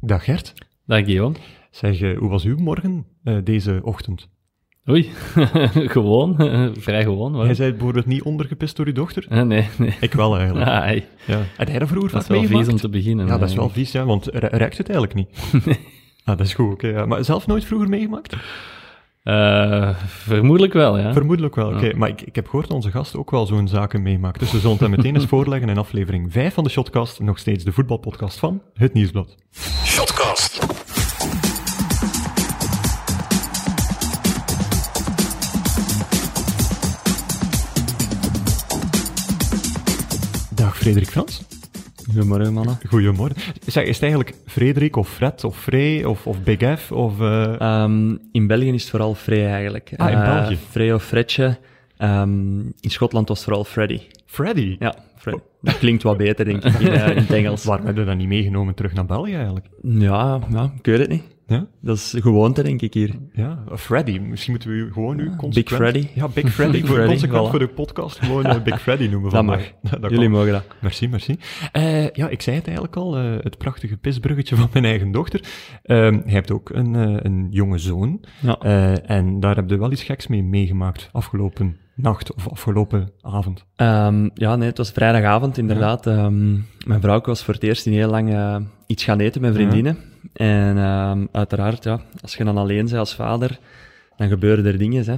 Dag Gert. Dag Guillaume. Zeg, eh, hoe was uw morgen eh, deze ochtend? Oei, gewoon, vrij gewoon. Jij zei bijvoorbeeld niet ondergepist door uw dochter? Uh, nee, nee. Ik wel eigenlijk. Ah. Ja. Heb jij dat vroeger Dat is wel vies om te beginnen. Ja, dat is wel vies, ja, want ru- ruikt het eigenlijk niet? Nee. Ah, dat is goed, oké. ja. Maar zelf nooit vroeger meegemaakt? Eh, vermoedelijk wel, ja. Vermoedelijk wel, oké. Ja. Maar ik, ik heb gehoord dat onze gast ook wel zo'n zaken meemaakt. Dus we zullen het hem meteen eens voorleggen in aflevering 5 van de Shotcast, nog steeds de voetbalpodcast van Het Nieuwsblad. Shotcast. Dag Frederik Frans. Goedemorgen, mannen. Goedemorgen. Zeg, is het eigenlijk Frederik of Fred of Frey of, of Big F of... eh, Ehm, in België is het vooral Frey eigenlijk. Ah, in Eh, België. Frey of Fredje. Ehm, in Schotland was het vooral Freddy. Freddy? Ja, Freddy. Dat klinkt wat beter, denk ik, in, eh, in het Engels. Waarom hebben we dat niet meegenomen terug naar België eigenlijk? Ja, ja, ik weet het niet. Ja? Dat is de gewoonte, denk ik, hier. Ja, Freddy. Misschien moeten we gewoon nu consequent... Big Freddy. Ja, Big Freddy. Big Freddy, consequent voilà. voor de podcast gewoon eh, Big Freddy noemen. Dat vandaag. mag. dat Jullie kan. mogen dat. Merci, merci. Eh, ja, ik zei het eigenlijk al, eh, het prachtige pisbruggetje van mijn eigen dochter. Ehm hij hebt ook een, een jonge zoon. Ja. En daar heb je wel iets geks mee meegemaakt afgelopen nacht of afgelopen avond. Ehm, ja, nee, het was vrijdagavond inderdaad. Ehm, mijn vrouw was voor het eerst in heel lang eh, iets gaan eten met vriendinnen. En ehm, uiteraard, ja, als je dan alleen bent als vader, dan gebeuren er dingen. Hè.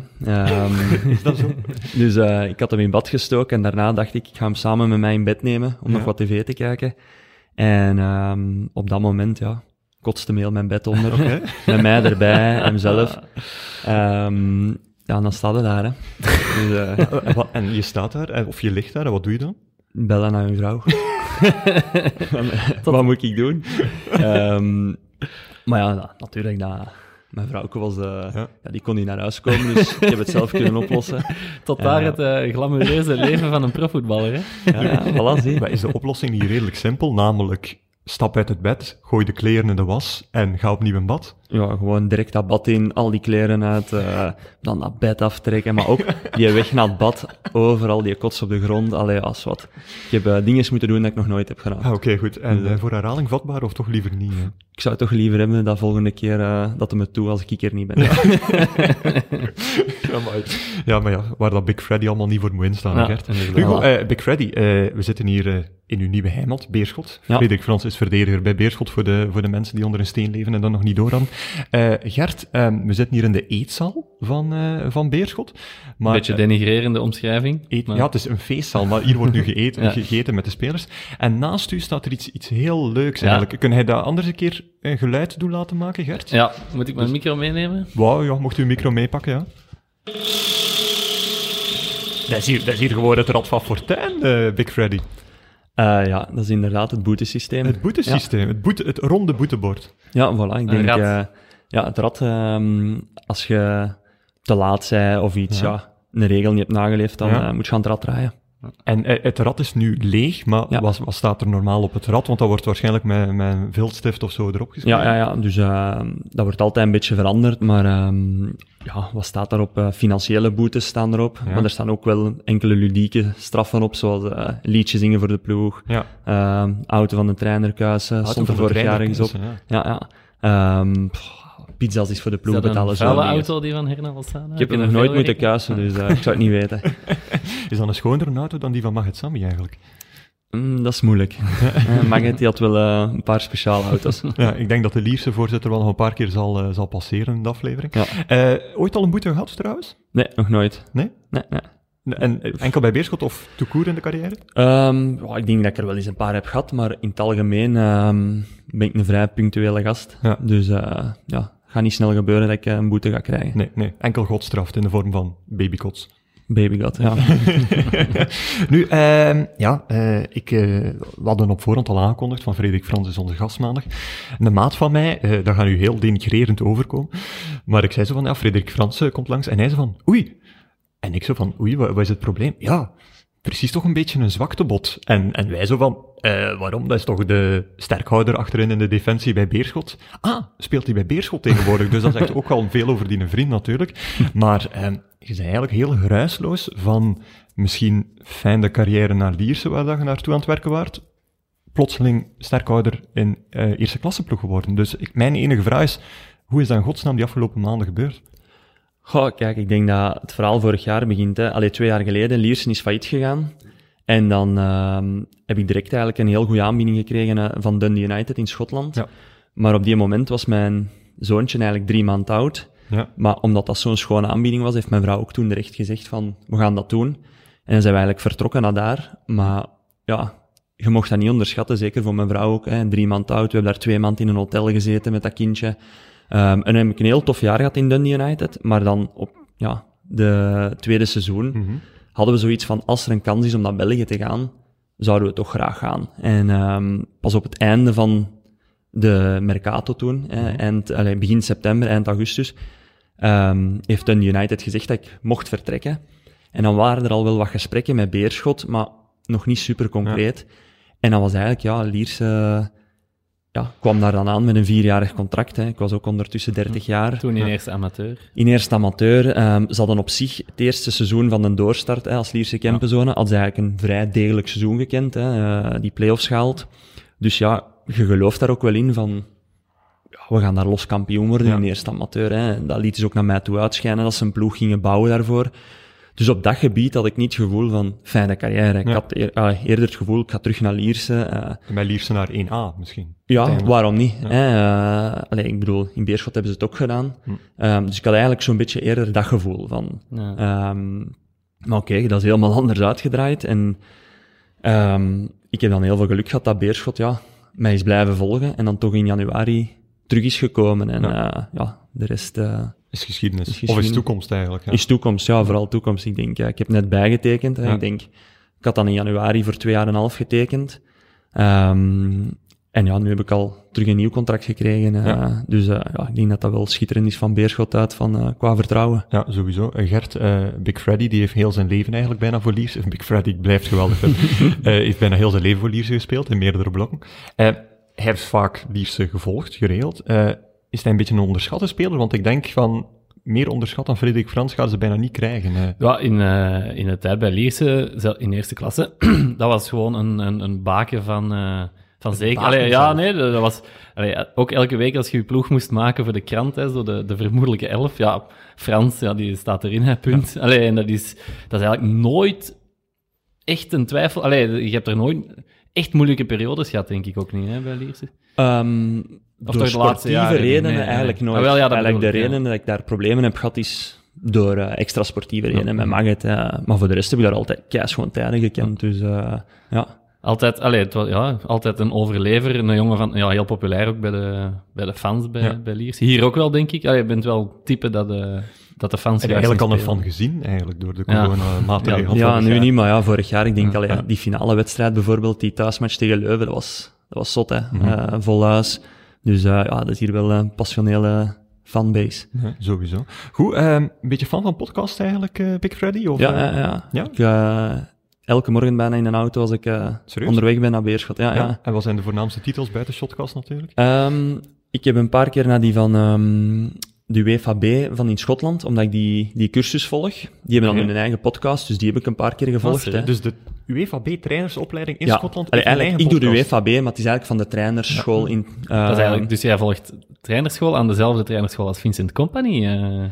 Is dat zo? dus eh, ik had hem in bad gestoken en daarna dacht ik, ik ga hem samen met mij in bed nemen om Ja. nog wat tv te kijken. En op dat moment, ja, kotste me heel mijn bed onder. Met mij erbij, hemzelf. Ja, dan staat hij daar. Hè. Dus, eh, en, wat- en je staat daar, en- of je ligt daar, en wat doe je dan? bellen naar hun vrouw. Wat moet ik doen? Ehm, maar ja, na- natuurlijk, dat, mijn vrouw was, eh, Ja. ja. die kon niet naar huis komen, dus ik heb het zelf kunnen oplossen. Tot daar Ja. het eh, glamoureuze leven van een profvoetballer, hè. Ja, ja, voilà, zie. Maar is de oplossing niet redelijk simpel? Namelijk, stap uit het bed, gooi de kleren in de was en ga opnieuw in bad. Ja, gewoon direct dat bad in, al die kleren uit, eh, dan dat bed aftrekken, maar ook die weg naar het bad, overal die kots op de grond, allee, als wat. Ik heb eh, dingen moeten doen dat ik nog nooit heb gedaan. Ah, oké, goed. En Ja. eh, voor herhaling vatbaar of toch liever niet? hè? Ik zou het toch liever hebben dat volgende keer dat hij me toe als ik er niet ben. Ja, maar, ja, maar ja, waar dat Big Freddy allemaal niet voor moet instaan, Ja, Gert. Hugo, Big Freddy, we zitten hier in uw nieuwe heimat, Beerschot. Ja. Frederik Frans is verdediger bij Beerschot voor de, voor de mensen die onder een steen leven en dat nog niet door hadden. Eh, Gert, ehm, we zitten hier in de eetzaal van, eh, van Beerschot. Een beetje eh, denigrerende omschrijving. Eet- maar- Ja, het is een feestzaal, maar hier wordt nu geëten, Ja. gegeten met de spelers. En naast u staat er iets, iets heel leuks Ja. eigenlijk. Kun jij dat anders een keer een geluid doen laten maken, Gert? Ja, moet ik mijn micro meenemen? Wauw, ja, mocht u uw micro meepakken, ja. Dat is hier, dat is hier gewoon het Rad van Fortuin, Big Freddy. Eh, ja, dat is inderdaad het boetesysteem. Het boetesysteem, het, boete, het ronde boetebord. Ja, voilà. Ik denk, eh, ja, het rad, ehm, als je te laat zei of iets, Ja. ja, een regel niet hebt nageleefd, dan Ja. eh, moet je gaan het rad draaien. En eh, het rad is nu leeg, maar Ja. wat, wat staat er normaal op het rad? Want dat wordt waarschijnlijk met, met een viltstift of zo erop geschreven. Ja, ja, ja. Dus eh, dat wordt altijd een beetje veranderd, maar ehm, ja, wat staat daarop? Eh financiële boetes staan erop, Ja. maar er staan ook wel enkele ludieke straffen op, zoals eh liedjes zingen voor de ploeg, Ja. ehm, auto van de trainer kuisen, stond er vorig jaar op. ja. Ja. Ehm, pff, pizza's is voor de Is ploeg dat een betalen. dingen. auto die van Herna wil staan? Ik heb er nog nooit moeten kuisen, dus eh, ik zou het niet weten. Is dat een schonere auto dan die van Maget Sami eigenlijk? Mm, dat is moeilijk. Magnet die had wel eh, een paar speciale auto's. Ja, ik denk dat de Lierse voorzitter wel nog een paar keer zal, zal passeren in de aflevering. Ja. Eh, ooit al een boete gehad trouwens? Nee, nog nooit. Nee? Nee, nee. En enkel bij Beerschot of court in de carrière? Ehm, ja, ik denk dat ik er wel eens een paar heb gehad, maar in het algemeen ehm, ben ik een vrij punctuele gast. Ja. Dus eh ja, gaat niet snel gebeuren dat ik eh, een boete ga krijgen. Nee, nee. Enkel godstraft in de vorm van babykots. Babygat, ja. nu, ehm, ja, eh, ik, eh, we hadden op voorhand al aangekondigd van Frederik Frans is onze gast maandag. Een maat van mij, eh dat gaat nu heel denigrerend overkomen, maar ik zei zo van, ja, Frederik Frans komt langs en hij zei van, oei. En ik zo van, oei, wat, wat is het probleem? Ja, precies toch een beetje een zwaktebot. En, en wij zo van, eh, waarom? Dat is toch de sterkhouder achterin in de defensie bij Beerschot? Ah, speelt hij bij Beerschot tegenwoordig? Dus dat zegt ook wel veel over die vriend natuurlijk. Maar ehm, je bent eigenlijk heel geruisloos van misschien fijn de carrière naar Lierse, waar je naartoe aan het werken waart, plotseling sterkhouder in eh eerste klasse ploeg geworden. Dus ik, mijn enige vraag is, hoe is dat in godsnaam die afgelopen maanden gebeurd? Goh, kijk, ik denk dat het verhaal vorig jaar begint. Hè. Allee, twee jaar geleden, Liersen is failliet gegaan. En dan ehm, heb ik direct eigenlijk een heel goede aanbieding gekregen eh, van Dundee United in Schotland. Ja. Maar op die moment was mijn zoontje eigenlijk drie maanden oud. Ja. Maar omdat dat zo'n schone aanbieding was, heeft mijn vrouw ook toen direct gezegd van, we gaan dat doen. En dan zijn we eigenlijk vertrokken naar daar. Maar ja, je mocht dat niet onderschatten, zeker voor mijn vrouw ook. Hè. Drie maanden oud, we hebben daar twee maanden in een hotel gezeten met dat kindje. Ehm, en heb ik een heel tof jaar gehad in Dundee United. Maar dan op ja, de tweede seizoen Mhm. hadden we zoiets van, als er een kans is om naar België te gaan, zouden we toch graag gaan. En ehm, pas op het einde van de Mercato toen, hè, eind, allee, begin september, eind augustus, ehm, heeft Dundee United gezegd dat ik mocht vertrekken. En dan waren er al wel wat gesprekken met Beerschot, maar nog niet super concreet. En dan was eigenlijk, ja, Liers eh, ja, kwam daar dan aan met een vierjarig contract. Hè. Ik was ook ondertussen 30 jaar. Toen in eerste amateur. In eerste amateur. ehm ze hadden op zich het eerste seizoen van de doorstart hè, als Lierse Kempenzone, hadden ze eigenlijk een vrij degelijk seizoen gekend, hè, eh, die play-offs gehaald. Dus ja, je gelooft daar ook wel in van, ja, we gaan daar los kampioen worden Ja. in eerste amateur. Hè. Dat liet ze ook naar mij toe uitschijnen, dat ze een ploeg gingen bouwen daarvoor. Dus op dat gebied had ik niet het gevoel van fijne carrière. Ik Ja. had eer- ah, eerder het gevoel, ik ga terug naar Lierse. eh, Bij Lierse naar 1A misschien. ja, waarom niet? Hè? Eh, allee, ik bedoel, in Beerschot hebben ze het ook gedaan. Hm. Ehm, dus ik had eigenlijk zo'n beetje eerder dat gevoel van... Ja. ehm, maar oké, dat is helemaal anders uitgedraaid. En ehm, ik heb dan heel veel geluk gehad dat Beerschot ja, mij is blijven volgen. En dan toch in januari terug is gekomen. En Ja. ja de rest eh, Is geschiedenis. Is Of is toekomst eigenlijk. Ja. is toekomst. Ja, vooral toekomst. Ik denk, ja, ik heb net bijgetekend. Ja. Ik denk, ik had dan in januari voor twee jaar en een half getekend. Ehm, en ja, nu heb ik al terug een nieuw contract gekregen. eh, Ja. Dus eh, ja, ik denk dat dat wel schitterend is van Beerschot uit, van, eh, qua vertrouwen. Ja, sowieso. Gert, Big Freddy, die heeft heel zijn leven eigenlijk bijna voor. Of Big Freddy blijft geweldig. heeft bijna heel zijn leven voor Lierse gespeeld, in meerdere blokken. Hij heeft vaak Lierse gevolgd, geregeld. Is hij een beetje een onderschatte speler? Want ik denk van, meer onderschat dan Frederik Frans gaan ze bijna niet krijgen. eh. Ja, in, eh, in de tijd bij Lierse, in eerste klasse, dat was gewoon een, een, een baken van, eh, van zeker. Allee, ja, nee, dat was allee, ook elke week als je je ploeg moest maken voor de krant, hè, zo de, de vermoedelijke elf. Ja, Frans, ja, die staat erin, hè, punt. Allee, en dat is, dat is eigenlijk nooit echt een twijfel. Allee, je hebt er nooit echt moeilijke periodes gehad, denk ik ook niet, hè, bij Lierse. Ehm Of door de laatste jaren redenen Nee, nee. eigenlijk nooit. Ah, wel, ja, eigenlijk de reden dat ik daar problemen heb gehad is door eh, extra sportieve redenen Ja. met Magget. eh, maar voor de rest heb ik daar altijd keis gewoon tijden gekend. Dus eh, ja. Altijd, allee, het was, ja, altijd een overlever, een jongen van, ja, heel populair ook bij de, bij de fans bij, bij Liers. Hier ook wel, denk ik. Allee, je bent wel type dat dat de fans Heb je graag eigenlijk al een fan gezien, eigenlijk, door de Ja. corona-maatregelen? Ja, vorig nu jaar? niet, maar ja, vorig jaar, ik denk, Ja, allee, ja, ja. die finale wedstrijd bijvoorbeeld, die thuismatch tegen Leuven, dat was, dat was zot, hè. Mhm. Eh, vol huis. Dus eh, ja, dat is hier wel een passionele fanbase. Ja, sowieso. Goed, ehm, een beetje fan van podcast eigenlijk, eh, Big Freddy? Of, Ja, ja, ja. ja? Ik, elke morgen bijna in een auto als ik eh, onderweg ben naar Beerschot. Ja, ja. ja. En wat zijn de voornaamste titels buiten Shotcast natuurlijk? Ehm, ik heb een paar keer naar die van ehm, de UEFA B van in Schotland, omdat ik die, die cursus volg. Die hebben dan Oké. hun eigen podcast, dus die heb ik een paar keer gevolgd. hè. Dus de UEFA B-trainersopleiding in ja, Schotland Allee, eigenlijk, ik eigen doe de podcast. UEFA B, maar het is eigenlijk van de trainersschool in... eh, Dat is eigenlijk, dus jij volgt trainerschool aan dezelfde trainerschool als Vincent Company eh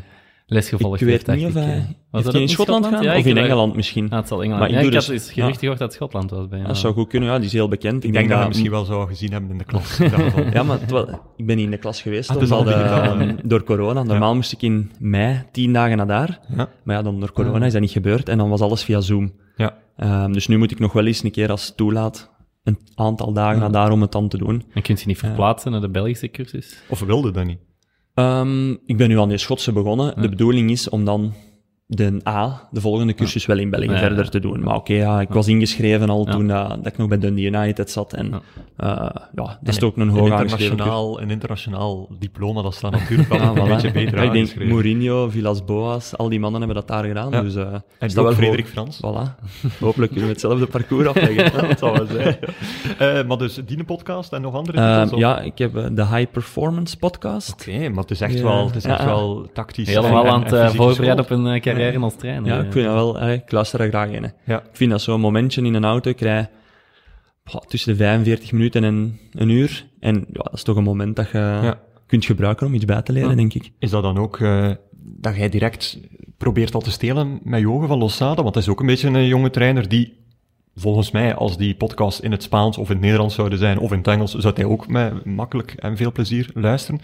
lesgevolgd ik weet heeft, niet of hij... eh. Was dat in Schotland? Ja, of in Engeland misschien? Ah, het zal Engeland. Maar ik Ja, ik had dus- dus gerucht ja. gehoord dat het Schotland was bij hem. Dat zou goed kunnen, ja, die is heel bekend. Ik denk dat we misschien wel zou gezien hebben in de klas. Ja, maar ik ben niet in de klas geweest. Ah, al al de- hè? door corona. Normaal moest ik in mei tien dagen naar daar. Ja. Maar ja, dan door corona is dat niet gebeurd. En dan was alles via Zoom. Ja. Ehm, dus nu moet ik nog wel eens een keer als het toelaat een aantal dagen naar daar om het dan te doen. En kunt je niet verplaatsen naar de Belgische cursus? Of wilde dat niet? Ehm, ik ben nu aan die Schotse begonnen. De bedoeling is om dan de A, de volgende cursus, wel in België Ja, ja. verder te doen. Maar oké, ja, ik was ingeschreven al Ja. toen dat, dat ik nog bij Dundee United zat. En Ja. ja, ja dat is ook een een hoog aangeschreven cursus. internationaal, een internationaal diploma, dat staat natuurlijk wel een voilà. beetje beter Ja, ik denk. Mourinho, Villas Boas, al die mannen hebben dat daar gedaan. Ja. Dus, eh, En is dat wel Frederik hoog. Frans. Voilà. Hopelijk kunnen we hetzelfde parcours afleggen. Dat zal wel zijn. Eh, maar dus die podcast en nog andere titels? ja, ik heb eh, de High Performance podcast. Oké, maar het is echt Ja. wel, het is echt Ja. wel tactisch. Helemaal aan het eh, voorbereiden op een eh, carrière als trainer. Ja, ik vind dat wel, ik luister daar graag in. Ja. Ik vind dat zo'n momentje in een auto, ik rij tussen de 45 minuten en een uur. En ja, dat is toch een moment dat je Ja. kunt gebruiken om iets bij te leren, Ja. denk ik. Is dat dan ook eh, dat jij direct probeert al te stelen met je ogen van Losada? Want dat is ook een beetje een jonge trainer die, volgens mij, als die podcast in het Spaans of in het Nederlands zouden zijn, of in het Engels, zou hij ook met makkelijk en veel plezier luisteren.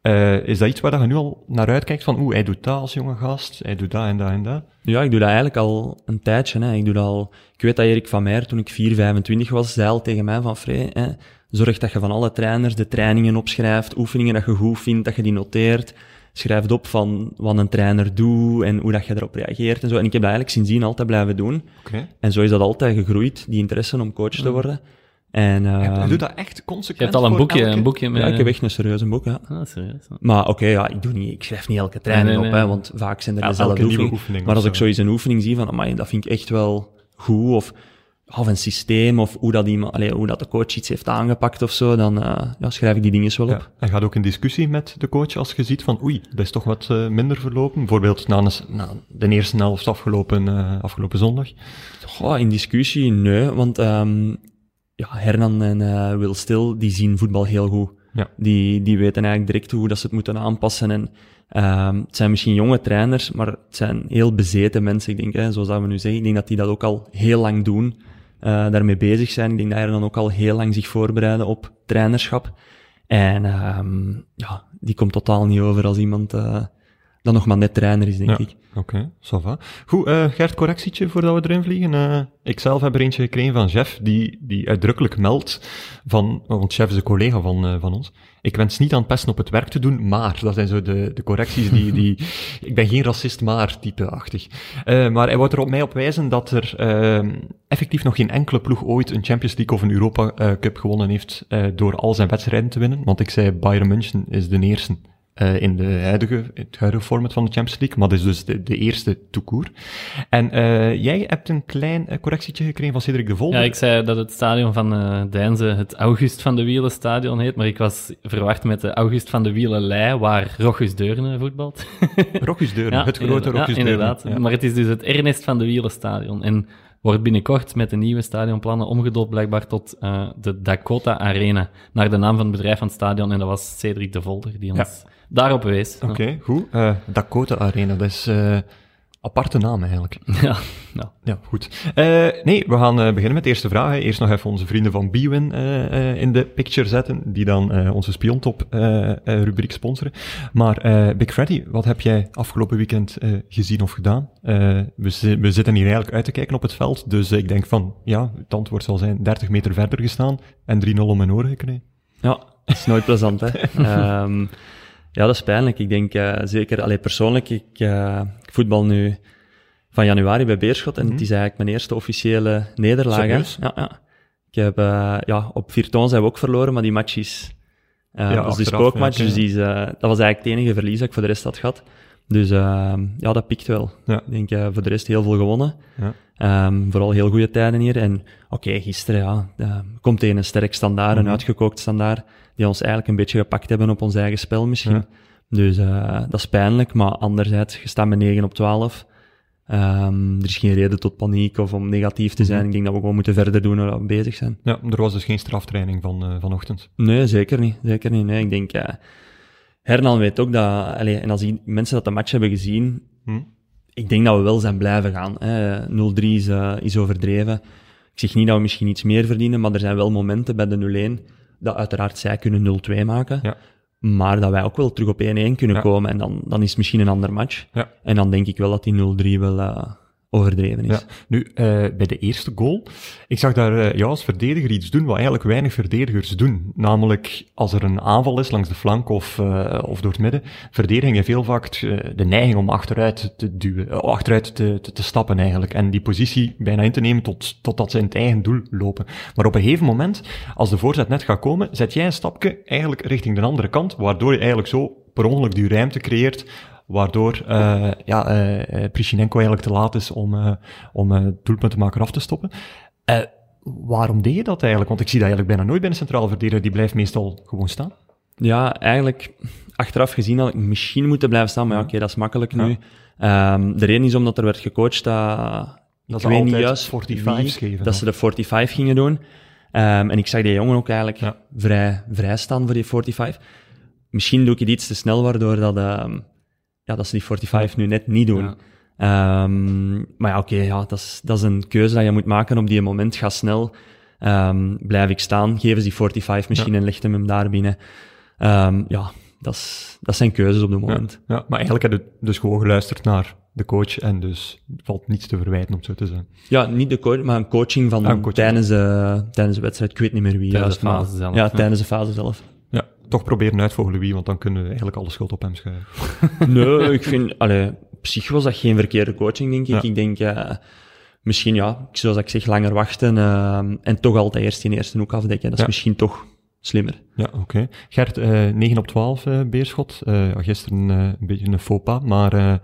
Eh, is dat iets waar je nu al naar uitkijkt? Van, oeh, hij doet dat als jonge gast, hij doet dat en dat en dat. Ja, ik doe dat eigenlijk al een tijdje. Hè. Ik, doe dat al, ik weet dat Erik van Meijer, toen ik 4, 25 was, zei al tegen mij van Free, hè, zorg dat je van alle trainers de trainingen opschrijft, oefeningen dat je goed vindt, dat je die noteert. Schrijf op van wat een trainer doet en hoe dat je erop reageert en zo. En ik heb dat eigenlijk sindsdien altijd blijven doen. Oké. En zo is dat altijd gegroeid, die interesse om coach te worden. En uh, hij doet dat echt Je consequent hebt al een boekje, elke- een boekje met... ja, ik heb echt een serieuze boek, ja. Ah, serieus. ja. Maar oké, ja, ik, doe niet, ik schrijf niet elke training Nee, nee, op, nee. hè, want vaak zijn er Ja, dezelfde oefeningen. oefening Maar als ik zo. zoiets een oefening zie van, amai, dat vind ik echt wel goed, of, of een systeem, of hoe dat, iemand, allee, hoe dat de coach iets heeft aangepakt of zo, dan eh, ja, schrijf ik die dingen wel op. En gaat ook in discussie met de coach als je ziet van oei, dat is toch wat eh, minder verlopen. Bijvoorbeeld na, een, na de eerste helft afgelopen, eh, afgelopen zondag. Goh, in discussie, nee, want ehm, ja, Hernan en eh, Will Still, die zien voetbal heel goed. Ja. Die, die weten eigenlijk direct hoe dat ze het moeten aanpassen. En ehm, het zijn misschien jonge trainers, maar het zijn heel bezeten mensen, ik denk, hè, zoals dat we nu zeggen. Ik denk dat die dat ook al heel lang doen, eh, daarmee bezig zijn. Ik denk dat Hernan ook al heel lang zich voorbereiden op trainerschap. En ehm, ja, die komt totaal niet over als iemand eh, dat nog maar net trainer is, denk Ja. ik. Oké, ça va. Goed, eh Gert, correctietje voordat we erin vliegen. Eh ik zelf heb er eentje gekregen van Jeff, die, die uitdrukkelijk meldt van, want Jeff is een collega van, eh, van ons. Ik wens niet aan het pesten op het werk te doen, maar, dat zijn zo de, de correcties die, die, ik ben geen racist, maar type-achtig. Maar hij wou er op mij op wijzen dat er effectief nog geen enkele ploeg ooit een Champions League of een Europa Cup gewonnen heeft door al zijn wedstrijden te winnen. Want ik zei, Bayern München is de eerste eh, in de huidige, het huidige format van de Champions League, maar dat is dus de, de eerste toekoer. En eh, jij hebt een klein eh, correctietje gekregen van Cedric de Volder. Ja, ik zei dat het stadion van eh Deinze het August van de Wielen stadion heet, maar ik was verwacht met de August van de Wielen Lei, waar Rochus Deurne voetbalt. Rochus Deurne, het grote. Rochus ja, inderdaad. Ja. Maar het is dus het Ernest van de Wielen stadion. En wordt binnenkort met de nieuwe stadionplannen omgedoopt blijkbaar tot de Dakota Arena, naar de naam van het bedrijf van het stadion. En dat was Cedric de Volder die ons daarop wees. Oké, goed. Eh, Dakota Arena, dat is eh aparte naam eigenlijk. Ja, ja. Ja, goed. Eh, nee, we gaan eh, beginnen met de eerste vraag. hè. Eerst nog even onze vrienden van Bwin eh, eh, in de picture zetten, die dan eh, onze spiontop eh, eh, rubriek sponsoren. Maar eh, Big Freddy, wat heb jij afgelopen weekend eh, gezien of gedaan? Eh, we, we zitten hier eigenlijk uit te kijken op het veld, dus ik denk van, ja, het antwoord zal zijn 30 meter verder gestaan en 3-0 om mijn oren gekregen. Ja, dat is nooit plezant, hè. Ehm, ja, dat is pijnlijk. Ik denk eh, zeker, alleen persoonlijk, ik, eh, ik voetbal nu van januari bij Beerschot en het is eigenlijk mijn eerste officiële nederlaag. Ja, ja. Ik heb, eh, ja, op Virton zijn we ook verloren, maar die match is, Ja, dat is de spookmatch, dus die is, eh, dat was eigenlijk het enige verlies dat ik voor de rest had gehad. Dus ja, dat pikt wel. Ja. Ik denk voor de rest heel veel gewonnen. Ja. Ehm, vooral heel goede tijden hier. En oké, gisteren ja, komt tegen een sterk standaard, Mhm. een uitgekookt standaard, die ons eigenlijk een beetje gepakt hebben op ons eigen spel misschien. Ja. Dus eh, dat is pijnlijk, maar anderzijds, je staat met 9 op 12. Ehm, er is geen reden tot paniek of om negatief te zijn. Mhm. Ik denk dat we gewoon moeten verder doen waar we bezig zijn. Ja, er was dus geen straftraining van eh, vanochtend. Nee, zeker niet. Zeker niet. Nee, ik denk, eh Hernan weet ook dat, en als die mensen dat de match hebben gezien, Hm? ik denk dat we wel zijn blijven gaan. hè. 0-3 is, is overdreven. Ik zeg niet dat we misschien iets meer verdienen, maar er zijn wel momenten bij de 0-1 dat uiteraard zij kunnen 0-2 maken. Ja. Maar dat wij ook wel terug op 1-1 kunnen Ja. komen. En dan, dan is het misschien een ander match. Ja. En dan denk ik wel dat die 0-3 wel eh, overdreven is. Ja, nu, eh, bij de eerste goal, ik zag daar eh, jou als verdediger iets doen wat eigenlijk weinig verdedigers doen. Namelijk, als er een aanval is langs de flank of, eh, of door het midden, verdediging heeft heel vaak de neiging om achteruit te duwen, eh, achteruit te, te, te stappen eigenlijk. En die positie bijna in te nemen tot, totdat ze in het eigen doel lopen. Maar op een gegeven moment, als de voorzet net gaat komen, zet jij een stapje eigenlijk richting de andere kant, waardoor je eigenlijk zo per ongeluk die ruimte creëert waardoor eh ja, eh, Prishinenko eigenlijk te laat is om, eh om eh doelpuntenmaker af te stoppen. Waarom deed je dat eigenlijk? Want ik zie dat eigenlijk bijna nooit bij een centraal verdediger, die blijft meestal gewoon staan. Ja, eigenlijk achteraf gezien had ik misschien moeten blijven staan, maar ja, oké, dat is makkelijk Ja. nu. Ehm, de reden is omdat er werd gecoacht dat, Dat ik weet niet juist 45's wie, geven, dat of? ze de 45 gingen doen. Ehm, en ik zag die jongen ook eigenlijk Ja. vrij, vrij staan voor die 45. Misschien doe ik het iets te snel, waardoor dat, ehm, ja, dat ze die 45 nu net niet doen. Ehm, maar ja, oké, ja, dat, is, dat is een keuze dat je moet maken op die moment. Ga snel, Ehm, blijf ik staan, geven ze die 45 misschien en legt hem hem daar binnen. Ehm, ja, dat, is, dat zijn keuzes op het moment. Ja, maar eigenlijk heb je dus gewoon geluisterd naar de coach en dus valt niets te verwijten om zo te zijn. Ja, niet de coach, maar een coaching van Ah, een coaching. Tijdens, de, tijdens de wedstrijd. Ik weet niet meer wie. Tijdens juist, de fase zelf, Ja, ja. tijdens de fase zelf. Toch proberen uitvogelen wie, want dan kunnen we eigenlijk alle schuld op hem schuiven. Nee, ik vind, allee, op zich was dat geen verkeerde coaching, denk ik. Ja. Ik denk, eh, misschien ja, zoals ik zeg, langer wachten eh, en toch altijd eerst in eerste hoek afdekken. Dat is Ja. misschien toch slimmer. Ja, oké. Gert, eh 9 op 12 eh, Beerschot. Eh, gisteren eh, een beetje een faux pas, maar eh,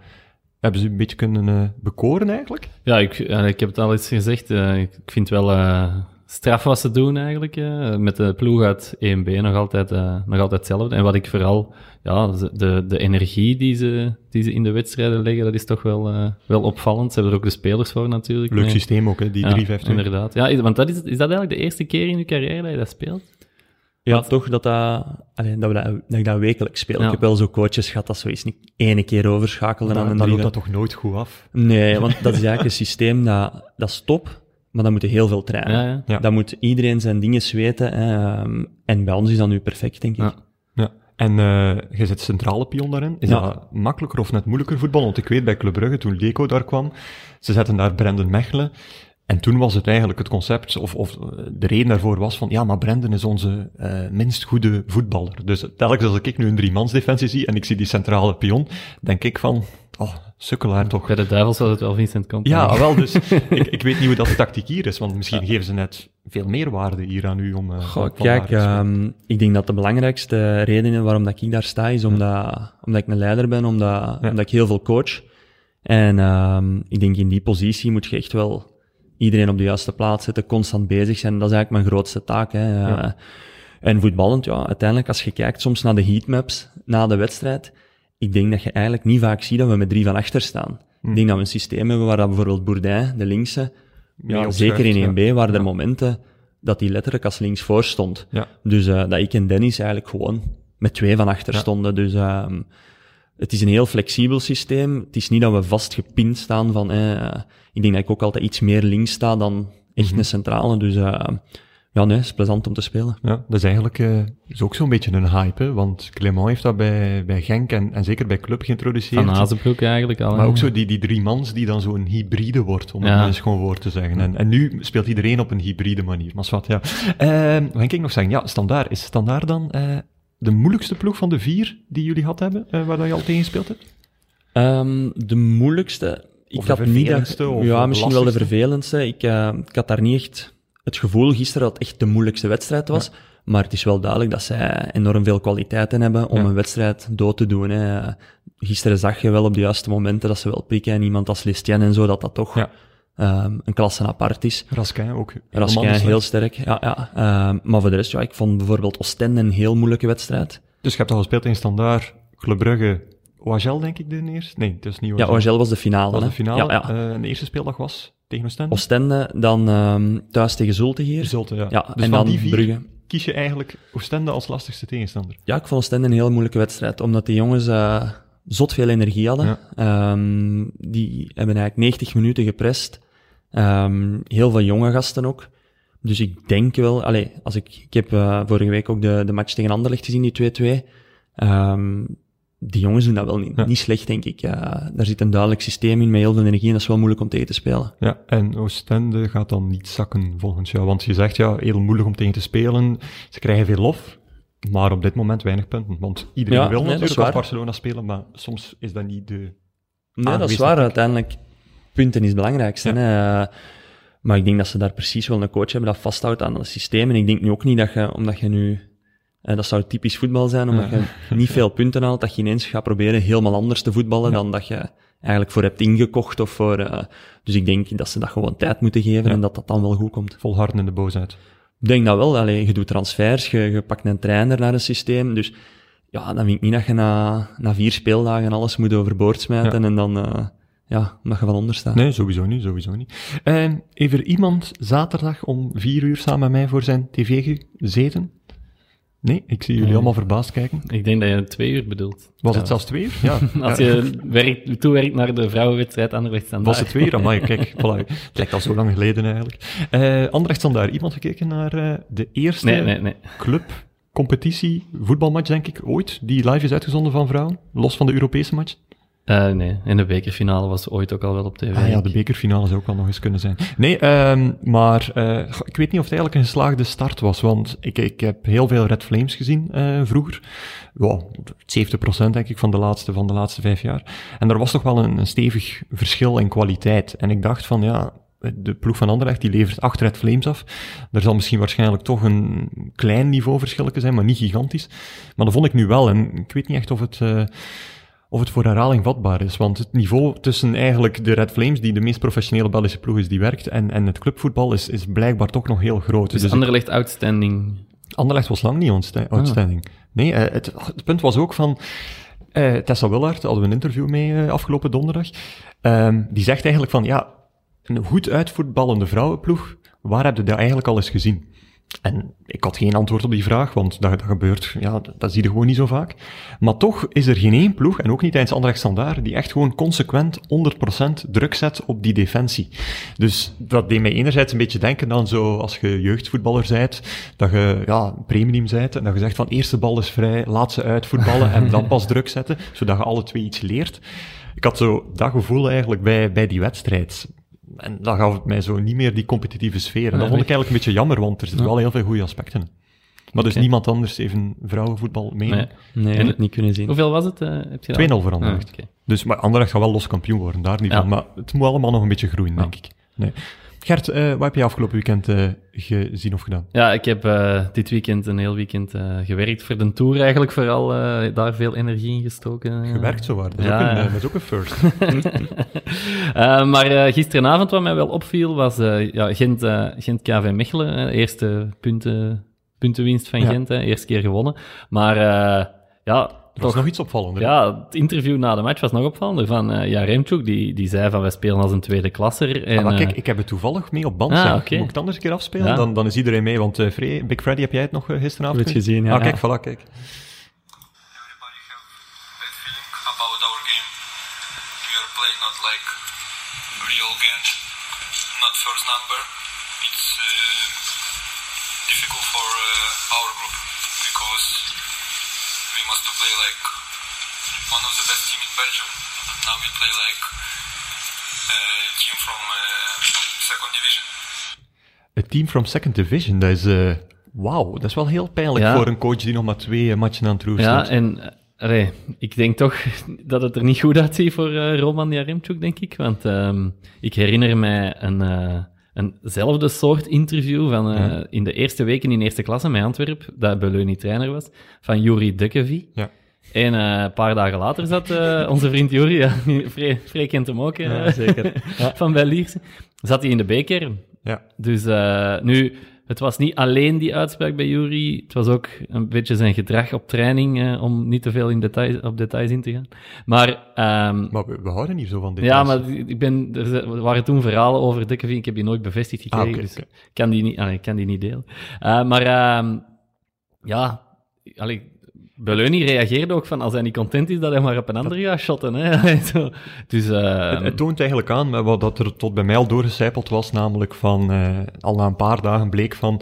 hebben ze u een beetje kunnen eh, bekoren eigenlijk? Ja, ik, ik heb het al eens gezegd. ik vind wel eh, straf wat ze doen eigenlijk. eh, met de ploeg uit 1B nog altijd, eh, nog altijd hetzelfde. En wat ik vooral, ja, de, de energie die ze, die ze in de wedstrijden leggen, dat is toch wel, eh, wel opvallend. Ze hebben er ook de spelers voor natuurlijk. Leuk systeem ook, hè, die Ja, 3-5-2. inderdaad. Ja, is- want dat is, is dat eigenlijk de eerste keer in je carrière dat je dat speelt? Ja, toch dat, dat, allee, dat, we dat, dat ik dat wekelijks speel. Ja. Ik heb wel zo coaches gehad dat zoiets niet ene keer overschakelen aan Dan, een dan loopt dat toch nooit goed af? Nee, want dat is eigenlijk een systeem dat, dat is top, maar dat moet je heel veel trainen. Ja, ja. Ja. Dat moet iedereen zijn dingen weten. ehm, en bij ons is dat nu perfect, denk ik. Ja. Ja. En eh je zit centrale pion daarin. Is Ja. dat makkelijker of net moeilijker voetbal? Want ik weet bij Club Brugge, toen Leco daar kwam, ze zetten daar Brendan Mechelen. En toen was het eigenlijk het concept, of, of eh, de reden daarvoor was van, ja, maar Brendan is onze eh, minst goede voetballer. Dus telkens als ik nu een driemansdefensie zie en ik zie die centrale pion, denk ik van, oh, sukkelaar toch. Bij de Duivels was het wel Vincent Company. Ja, wel, dus ik, ik weet niet hoe dat de tactiek hier is, want misschien geven ze net veel meer waarde hier aan u om... eh, Goh, kijk, ehm, ik denk dat de belangrijkste redenen waarom dat ik daar sta, is omdat, omdat ik een leider ben, omdat, omdat ik heel veel coach. En ehm, ik denk in die positie moet je echt wel iedereen op de juiste plaats zetten, constant bezig zijn. Dat is eigenlijk mijn grootste taak. Hè. Ja. Eh, En voetballend, ja, uiteindelijk als je kijkt soms naar de heatmaps na de wedstrijd, ik denk dat je eigenlijk niet vaak ziet dat we met drie van achter staan. Ik denk dat we een systeem hebben waar dat bijvoorbeeld Bourdin, de linkse, ja, zeker in 1B, ja. waren er momenten dat hij letterlijk als links voor stond. Dus eh, dat ik en Dennis eigenlijk gewoon met twee van achter stonden. Dus ehm, het is een heel flexibel systeem. Het is niet dat we vastgepind staan van... eh, ik denk dat ik ook altijd iets meer links sta dan echt Mhm. een centrale. Dus eh, ja, nee, het is plezant om te spelen. Ja, dat is eigenlijk eh, is ook zo'n beetje een hype, hè? want Clement heeft dat bij, bij Genk en, en zeker bij Club geïntroduceerd. Van Azenbroek eigenlijk al. maar ook zo die, die drie mans die dan zo'n hybride wordt, om het Ja. maar eens gewoon woord te zeggen. En, en nu speelt iedereen op een hybride manier. Maar wat, ja. Eh, wat ging ik nog zeggen? Ja, Standaard. Is Standaard dan eh, de moeilijkste ploeg van de vier die jullie gehad hebben, eh, waar dat je al tegen gespeeld hebt? Ehm, de moeilijkste... Ik Of de had niet dat, ja, misschien wel de vervelendste. Ik, eh, ik had daar niet echt het gevoel gisteren dat het echt de moeilijkste wedstrijd was. Maar het is wel duidelijk dat zij enorm veel kwaliteiten hebben om Ja. een wedstrijd dood te doen. Hè. Gisteren zag je wel op de juiste momenten dat ze wel prikken. En iemand als Lestien en zo, dat dat toch Ja. ehm, een klasse apart is. Raskin ook. Raskin heel sterk, ja. ja. Ehm, maar voor de rest, ja, ik vond bijvoorbeeld Oostende een heel moeilijke wedstrijd. Dus je hebt al gespeeld in Standaard, Club Brugge, Oagel denk ik de eerste? Nee, het is niet Ja, Oagel. Oagel was de finale. Dat was de finale. Ja, ja. Eh, de eerste speeldag was tegen Oostende? Oostende, dan ehm, thuis tegen Zulte hier. Zulte, ja. Ja, dus en dan vier Brugge. kies je eigenlijk Oostende als lastigste tegenstander. Ja, ik vond Oostende een heel moeilijke wedstrijd, omdat die jongens eh, zot veel energie hadden. Ja. Ehm, die hebben eigenlijk 90 minuten geprest. Ehm, heel veel jonge gasten ook. Dus ik denk wel, allee, als ik, ik heb eh, vorige week ook de, de match tegen Anderlecht gezien, die 2-2. Ehm, die jongens doen dat wel niet, Ja. niet slecht, denk ik. Eh, daar zit een duidelijk systeem in met heel veel energie en dat is wel moeilijk om tegen te spelen. Ja, en Oostende gaat dan niet zakken volgens jou. Want je zegt ja, heel moeilijk om tegen te spelen. Ze krijgen veel lof, maar op dit moment weinig punten. Want iedereen Ja, wil nee, natuurlijk als. Barcelona spelen, maar soms is dat niet de... Nee, dat is waar. Uiteindelijk, punten is het belangrijkste. Maar ik denk dat ze daar precies wel een coach hebben dat vasthoudt aan het systeem. En ik denk nu ook niet dat je, omdat je nu... eh, dat zou typisch voetbal zijn, omdat Ja. je niet veel punten haalt, dat je ineens gaat proberen helemaal anders te voetballen dan dat je eigenlijk voor hebt ingekocht. Of voor, eh, dus ik denk dat ze dat gewoon tijd moeten geven Ja. en dat dat dan wel goed komt. Volharden in de boosheid. Ik denk dat wel. Allee, je doet transfers, je, je pakt een trainer naar een systeem. Dus ja, dan vind ik niet dat je na, na vier speeldagen alles moet overboord smijten en dan, eh, ja, mag je van onder staan. Nee, sowieso niet, sowieso niet. Uh, heeft er iemand zaterdag om vier uur samen met mij voor zijn tv gezeten? Nee, ik zie jullie allemaal verbaasd kijken. Ik denk dat je twee uur bedoelt. Was het zelfs twee uur? Ja. Als je werkt, toewerkt naar de vrouwenwedstrijd Anderlecht Standaard. Was het twee uur? Amai, kijk, voilà. Het lijkt al zo lang geleden eigenlijk. Uh, Anderlecht daar iemand gekeken naar uh, de eerste Nee, nee, nee. club competitie voetbalmatch, denk ik, ooit, die live is uitgezonden van vrouwen, los van de Europese match? Uh, nee, en de bekerfinale was ooit ook al wel op tv. Ah ja, de bekerfinale zou ook al nog eens kunnen zijn. Nee, um, maar uh, ik weet niet of het eigenlijk een geslaagde start was, want ik, ik heb heel veel Red Flames gezien uh, vroeger. Wow, 70% denk ik van de, laatste, van de laatste vijf jaar. En er was toch wel een, een stevig verschil in kwaliteit. En ik dacht van, ja, de ploeg van Anderlecht die levert acht Red Flames af. Er zal misschien waarschijnlijk toch een klein niveauverschil zijn, maar niet gigantisch. Maar dat vond ik nu wel. En ik weet niet echt of het... Uh, of het voor herhaling vatbaar is. Want het niveau tussen eigenlijk de Red Flames, die de meest professionele Belgische ploeg is die werkt, en, en het clubvoetbal is, is blijkbaar toch nog heel groot. Dus, dus Anderlecht ik... outstanding? Anderlecht was lang niet outstanding. Ah. Nee, uh, het, het, punt was ook van... Uh, Tessa Willard, hadden we een interview mee uh, afgelopen donderdag. Um, die zegt eigenlijk van, ja, een goed uitvoetballende vrouwenploeg, waar heb je dat eigenlijk al eens gezien? En ik had geen antwoord op die vraag, want dat, dat gebeurt, ja, dat, zie je gewoon niet zo vaak. Maar toch is er geen één ploeg, en ook niet tijdens Anderlecht Standaard, die echt gewoon consequent 100% druk zet op die defensie. Dus dat deed mij enerzijds een beetje denken aan zo, als je jeugdvoetballer bent, dat je, ja, premium bent, en dat je zegt van, eerste bal is vrij, laat ze uitvoetballen en dan pas druk zetten, zodat je alle twee iets leert. Ik had zo dat gevoel eigenlijk bij, bij die wedstrijd. En dan gaf het mij zo niet meer die competitieve sfeer. En dat vond ik eigenlijk een beetje jammer, want er zitten wel heel veel goede aspecten in. Maar dus niemand anders even vrouwenvoetbal mee. Nee. Nee, En- het niet kunnen zien. Hoeveel was het? eh, heb je 2-0 dat? voor Anderlecht. Ah, oké. Dus, maar Anderlecht gaat wel los kampioen worden, daar niet Ja. van. Maar het moet allemaal nog een beetje groeien, Ja. denk ik. Nee. Gert, eh, wat heb je afgelopen weekend eh, gezien of gedaan? Ja, ik heb eh, dit weekend een heel weekend gewerkt voor de Tour eigenlijk, vooral daar veel energie in gestoken. Gewerkt zo waar. Dat is, Ja, ook, een, ja. dat is ook een first. Maar gisteravond wat mij wel opviel was ja, Gent, Gent KV Mechelen. eerste punten, puntenwinst van. Gent, hè, eerste keer gewonnen. Maar ja, Er was nog iets opvallender. ja, het interview na de match was nog opvallender van eh Jaremchuk. Die, die zei van wij spelen als een tweede klasser. En, Ah, maar kijk, eh, ik heb het toevallig mee op band. Ah. Moet ik het anders een keer afspelen? Ja. Dan, dan is iedereen mee, want eh, Fre- Big Freddy, heb jij het nog eh, gisteravond? Ik heb het gezien, ja. Ah, kijk, voilà, kijk. Everybody have bad feeling about our game. We are playing not like real Gent, not first number. It's uh, difficult for uh, our group because we must to play like one of the best team in Belgium. Now we play like a team from uh, second division. Het team from second division, dat is... eh Wauw, dat is wel heel pijnlijk Ja. voor een coach die nog maar twee eh, matchen aan het roer Ja, staat. en eh, allee, ik denk toch dat het er niet goed uitziet voor eh, Roman Jaremchuk, denk ik. Want ehm, ik herinner mij een, eh, eenzelfde soort interview van eh, Ja. in de eerste weken in eerste klasse met Antwerp, dat Beleunie trainer was, van Juri Dukkevie. Ja. En eh, een paar dagen later zat eh, onze vriend Juri, ja, Free, Free kent hem ook, Ja, zeker. van bij Lierse, zat hij in de beker. Ja. Dus nu, het was niet alleen die uitspraak bij Jury, het was ook een beetje zijn gedrag op training, eh, om niet te veel in details, op details in te gaan. Maar, ehm, Maar we, we houden niet zo van dit. ja, maar ik ben, er waren toen verhalen over Dukkeveen, ik heb die nooit bevestigd gekregen, Ah, dus kan die niet, allee, ik kan die niet delen. Eh, maar ehm, ja, allee, Beleunie reageerde ook van als hij niet content is, dat hij maar op een ander gaat shotten. Hè? Dus, eh, Het, toont eigenlijk aan wat dat er tot bij mij al doorgecijpeld was, namelijk van eh, al na een paar dagen bleek van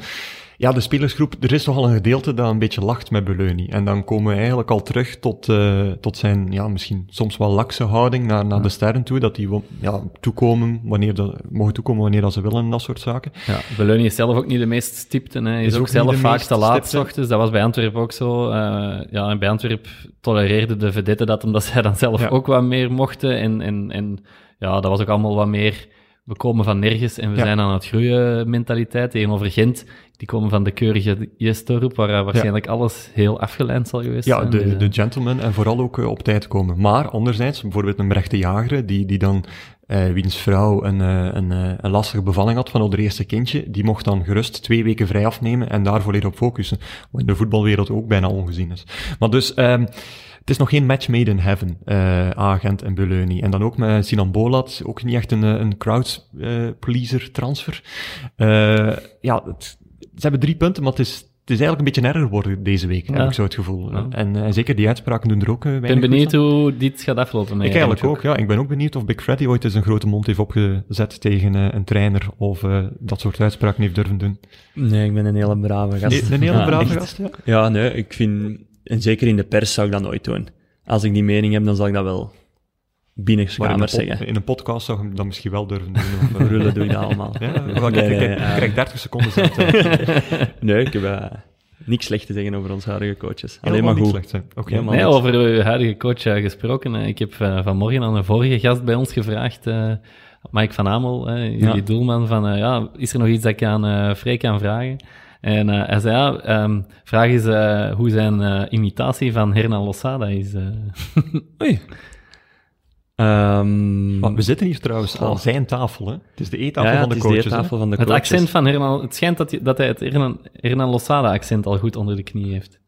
ja, de spelersgroep, er is nogal een gedeelte dat een beetje lacht met Beleunie. En dan komen we eigenlijk al terug tot, eh, tot zijn, ja, misschien soms wel lakse houding naar, naar de sterren toe, dat die ja, toekomen wanneer dat, mogen toekomen wanneer dat ze willen en dat soort zaken. Ja, Beleunie is zelf ook niet de meest stipte. Hè. Hij is, Is ook, zelf vaak te laat ochtends. Dat was bij Antwerpen ook zo. Eh, ja, en bij Antwerpen tolereerde de vedette dat, omdat zij dan zelf Ja. ook wat meer mochten. En, en, en ja, dat was ook allemaal wat meer... We komen van nergens en we Ja. zijn aan het groeien mentaliteit. Tegenover Gent, die komen van de keurige Jestorp, waar eh, waarschijnlijk alles heel afgeleid zal geweest Ja, zijn. de, Dus, eh, de gentleman en vooral ook eh, op tijd komen. Maar anderzijds, bijvoorbeeld een berechte jager, die, die dan, eh, wiens vrouw een, een, een lastige bevalling had van haar eerste kindje, die mocht dan gerust twee weken vrij afnemen en daar volledig op focussen. Wat in de voetbalwereld ook bijna ongezien is. Maar dus, ehm het is nog geen match made in heaven, eh Agent en Beleuni. En dan ook met Sinan Bolat, ook niet echt een, eh, een crowd eh, pleaser transfer. Eh, ja, het- ze hebben drie punten, maar het is, het is eigenlijk een beetje erger geworden deze week, heb Ja. ik zo het gevoel. Ja. En, eh, zeker die uitspraken doen er ook eh, Ik weinig ben benieuwd hoe dit gaat aflopen. Ik eigenlijk ook, ja. Ik ben ook benieuwd of Big Freddy ooit eens een grote mond heeft opgezet tegen een trainer of eh, dat soort uitspraken heeft durven doen. Nee, ik ben een hele brave gast. Een hele Ja, brave echt. gast, ja. Ja, nee, ik vind... En zeker in de pers zou ik dat nooit doen. Als ik die mening heb, dan zal ik dat wel pod- zeggen. in een podcast zou je hem dat misschien wel durven doen. Of, eh, Rullen doe je dat allemaal. Ja, nee, nee, ik eh, krijg 30 seconden zet. eh. Nee, ik heb eh, niks slecht te zeggen over onze huidige coaches. Alleen Helemaal maar niet goed. slecht zijn. Oké. Helemaal Nee, over uw huidige coach eh, gesproken. ik heb vanmorgen aan een vorige gast bij ons gevraagd, eh, Mike van Amel, jullie Ja. doelman, van eh, ja, is er nog iets dat ik aan eh Freek kan vragen? En eh, hij zei, ja, ehm, vraag eens eh, hoe zijn eh, imitatie van Hernan Losada is. eh. Oei. Ehm, Maar we zitten hier trouwens aan zijn tafel. Hè? Het is de eettafel ja, ja, van de is coaches. van de het accent van Hernan, het schijnt dat, hij- dat hij het Hernan, Hernan Losada accent al goed onder de knie heeft.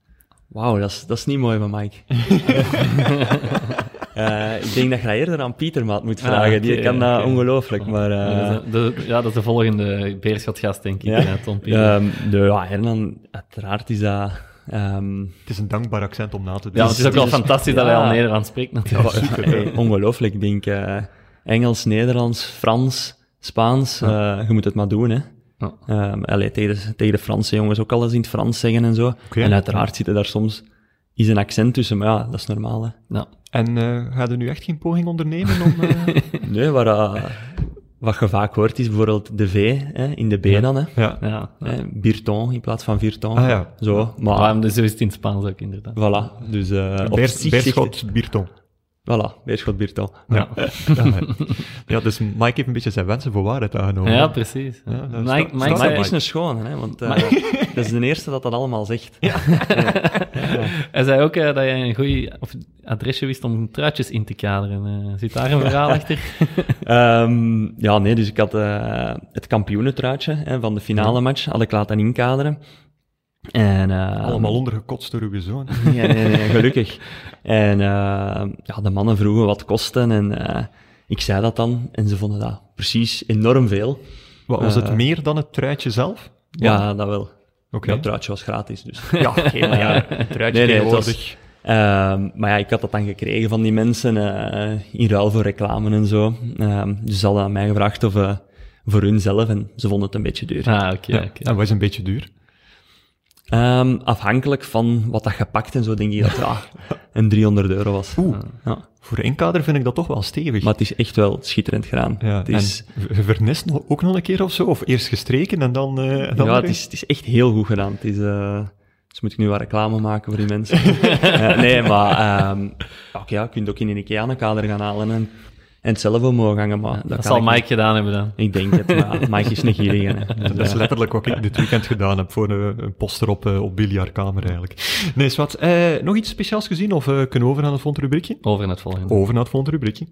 Wauw, dat is, dat is niet mooi van Mike. Eh, ik denk dat je dat eerder aan Pietermaat moet Ah, vragen. Die kan dat ongelooflijk, maar... eh, Ja, dat is de, de- ja, dat is de volgende Beerschotgast, denk ik, ja? ja, Tom Pieter. Ehm, de, ja, Hernan, uiteraard is dat... ehm, Het is een dankbaar accent om na te doen. Ja, want het is ook wel dus- fantastisch dat hij al Nederlands spreekt natuurlijk. Hey, ongelooflijk. Ik denk eh, Engels, Nederlands, Frans, Spaans. eh, je moet het maar doen, hè. Ja. Ehm, allee, tegen, de, tegen de Franse jongens ook alles in het Frans zeggen en zo. Oké. En uiteraard zit er daar soms is een accent tussen, maar ja, dat is normaal, hè. Ja. En eh ga je nu echt geen poging ondernemen om... eh, Nee, waar, eh, wat je vaak hoort is bijvoorbeeld de V hè, in de B Ja. dan, hè. ja. Ja. Hè, Birton in plaats van Virton. Ah, ja. Zo, maar dus zo is het in het Spaans ook, inderdaad. voilà. Dus, eh Beerschot Bierton. Voilà, Beerschot Birton. Ja. Ja, ja, dus Mike heeft een beetje zijn wensen voor waarheid aangenomen. Ja, precies. Ja, Mike, Mike, is een schone, hè, want eh, dat is de eerste dat dat allemaal zegt. hij zei ook eh, dat je een goed adresje wist om truitjes in te kaderen. Eh, zit daar een verhaal achter? Ehm, ja, nee, dus ik had het kampioenentruitje hè, van de finale match, had ik laten inkaderen. En, eh, Allemaal ondergekotst door uw zoon. Nee, nee, gelukkig. En eh, ja, de mannen vroegen wat kosten en eh, ik zei dat dan en ze vonden dat precies enorm veel. Wat, was het Eh. meer dan het truitje zelf? Ja, dat wel. Oké. Dat truitje was gratis, dus. Ja, oké, maar ja, het truitje Nee, nee, het was-. Ehm, maar ja, ik had dat dan gekregen van die mensen eh, in ruil voor reclame en zo. Ehm, dus ze hadden aan mij gevraagd of eh, voor hun zelf en ze vonden het een beetje duur. Ah, oké. Ja, oké. en wat is een beetje duur? Ehm, afhankelijk van wat dat gepakt en zo, denk ik dat ja, een 300 euro was. Oeh. Ja. Voor een inkader vind ik dat toch wel stevig. Maar het is echt wel schitterend gedaan. ja, het is, en v- vernist nog, ook nog een keer of zo? Of eerst gestreken en dan... eh, en dan ja, het is, het is echt heel goed gedaan. Het is, eh, dus moet ik nu wat reclame maken voor die mensen. Nee, maar ehm oké, ja, je kunt ook in een IKEA een kader gaan halen en, en het zelf omhoog hangen. Maar dat, zal niet. Mike gedaan hebben dan. Ik denk het, maar Mike is niet gierig. hè. Dus, Dat is eh, letterlijk wat ik dit weekend gedaan heb voor een, een poster op, eh, op biljartkamer eigenlijk. Nee, is wat. Eh, nog iets speciaals gezien of eh, kunnen we over naar het volgende rubriekje? Over naar het volgende. Over naar het volgende rubriekje.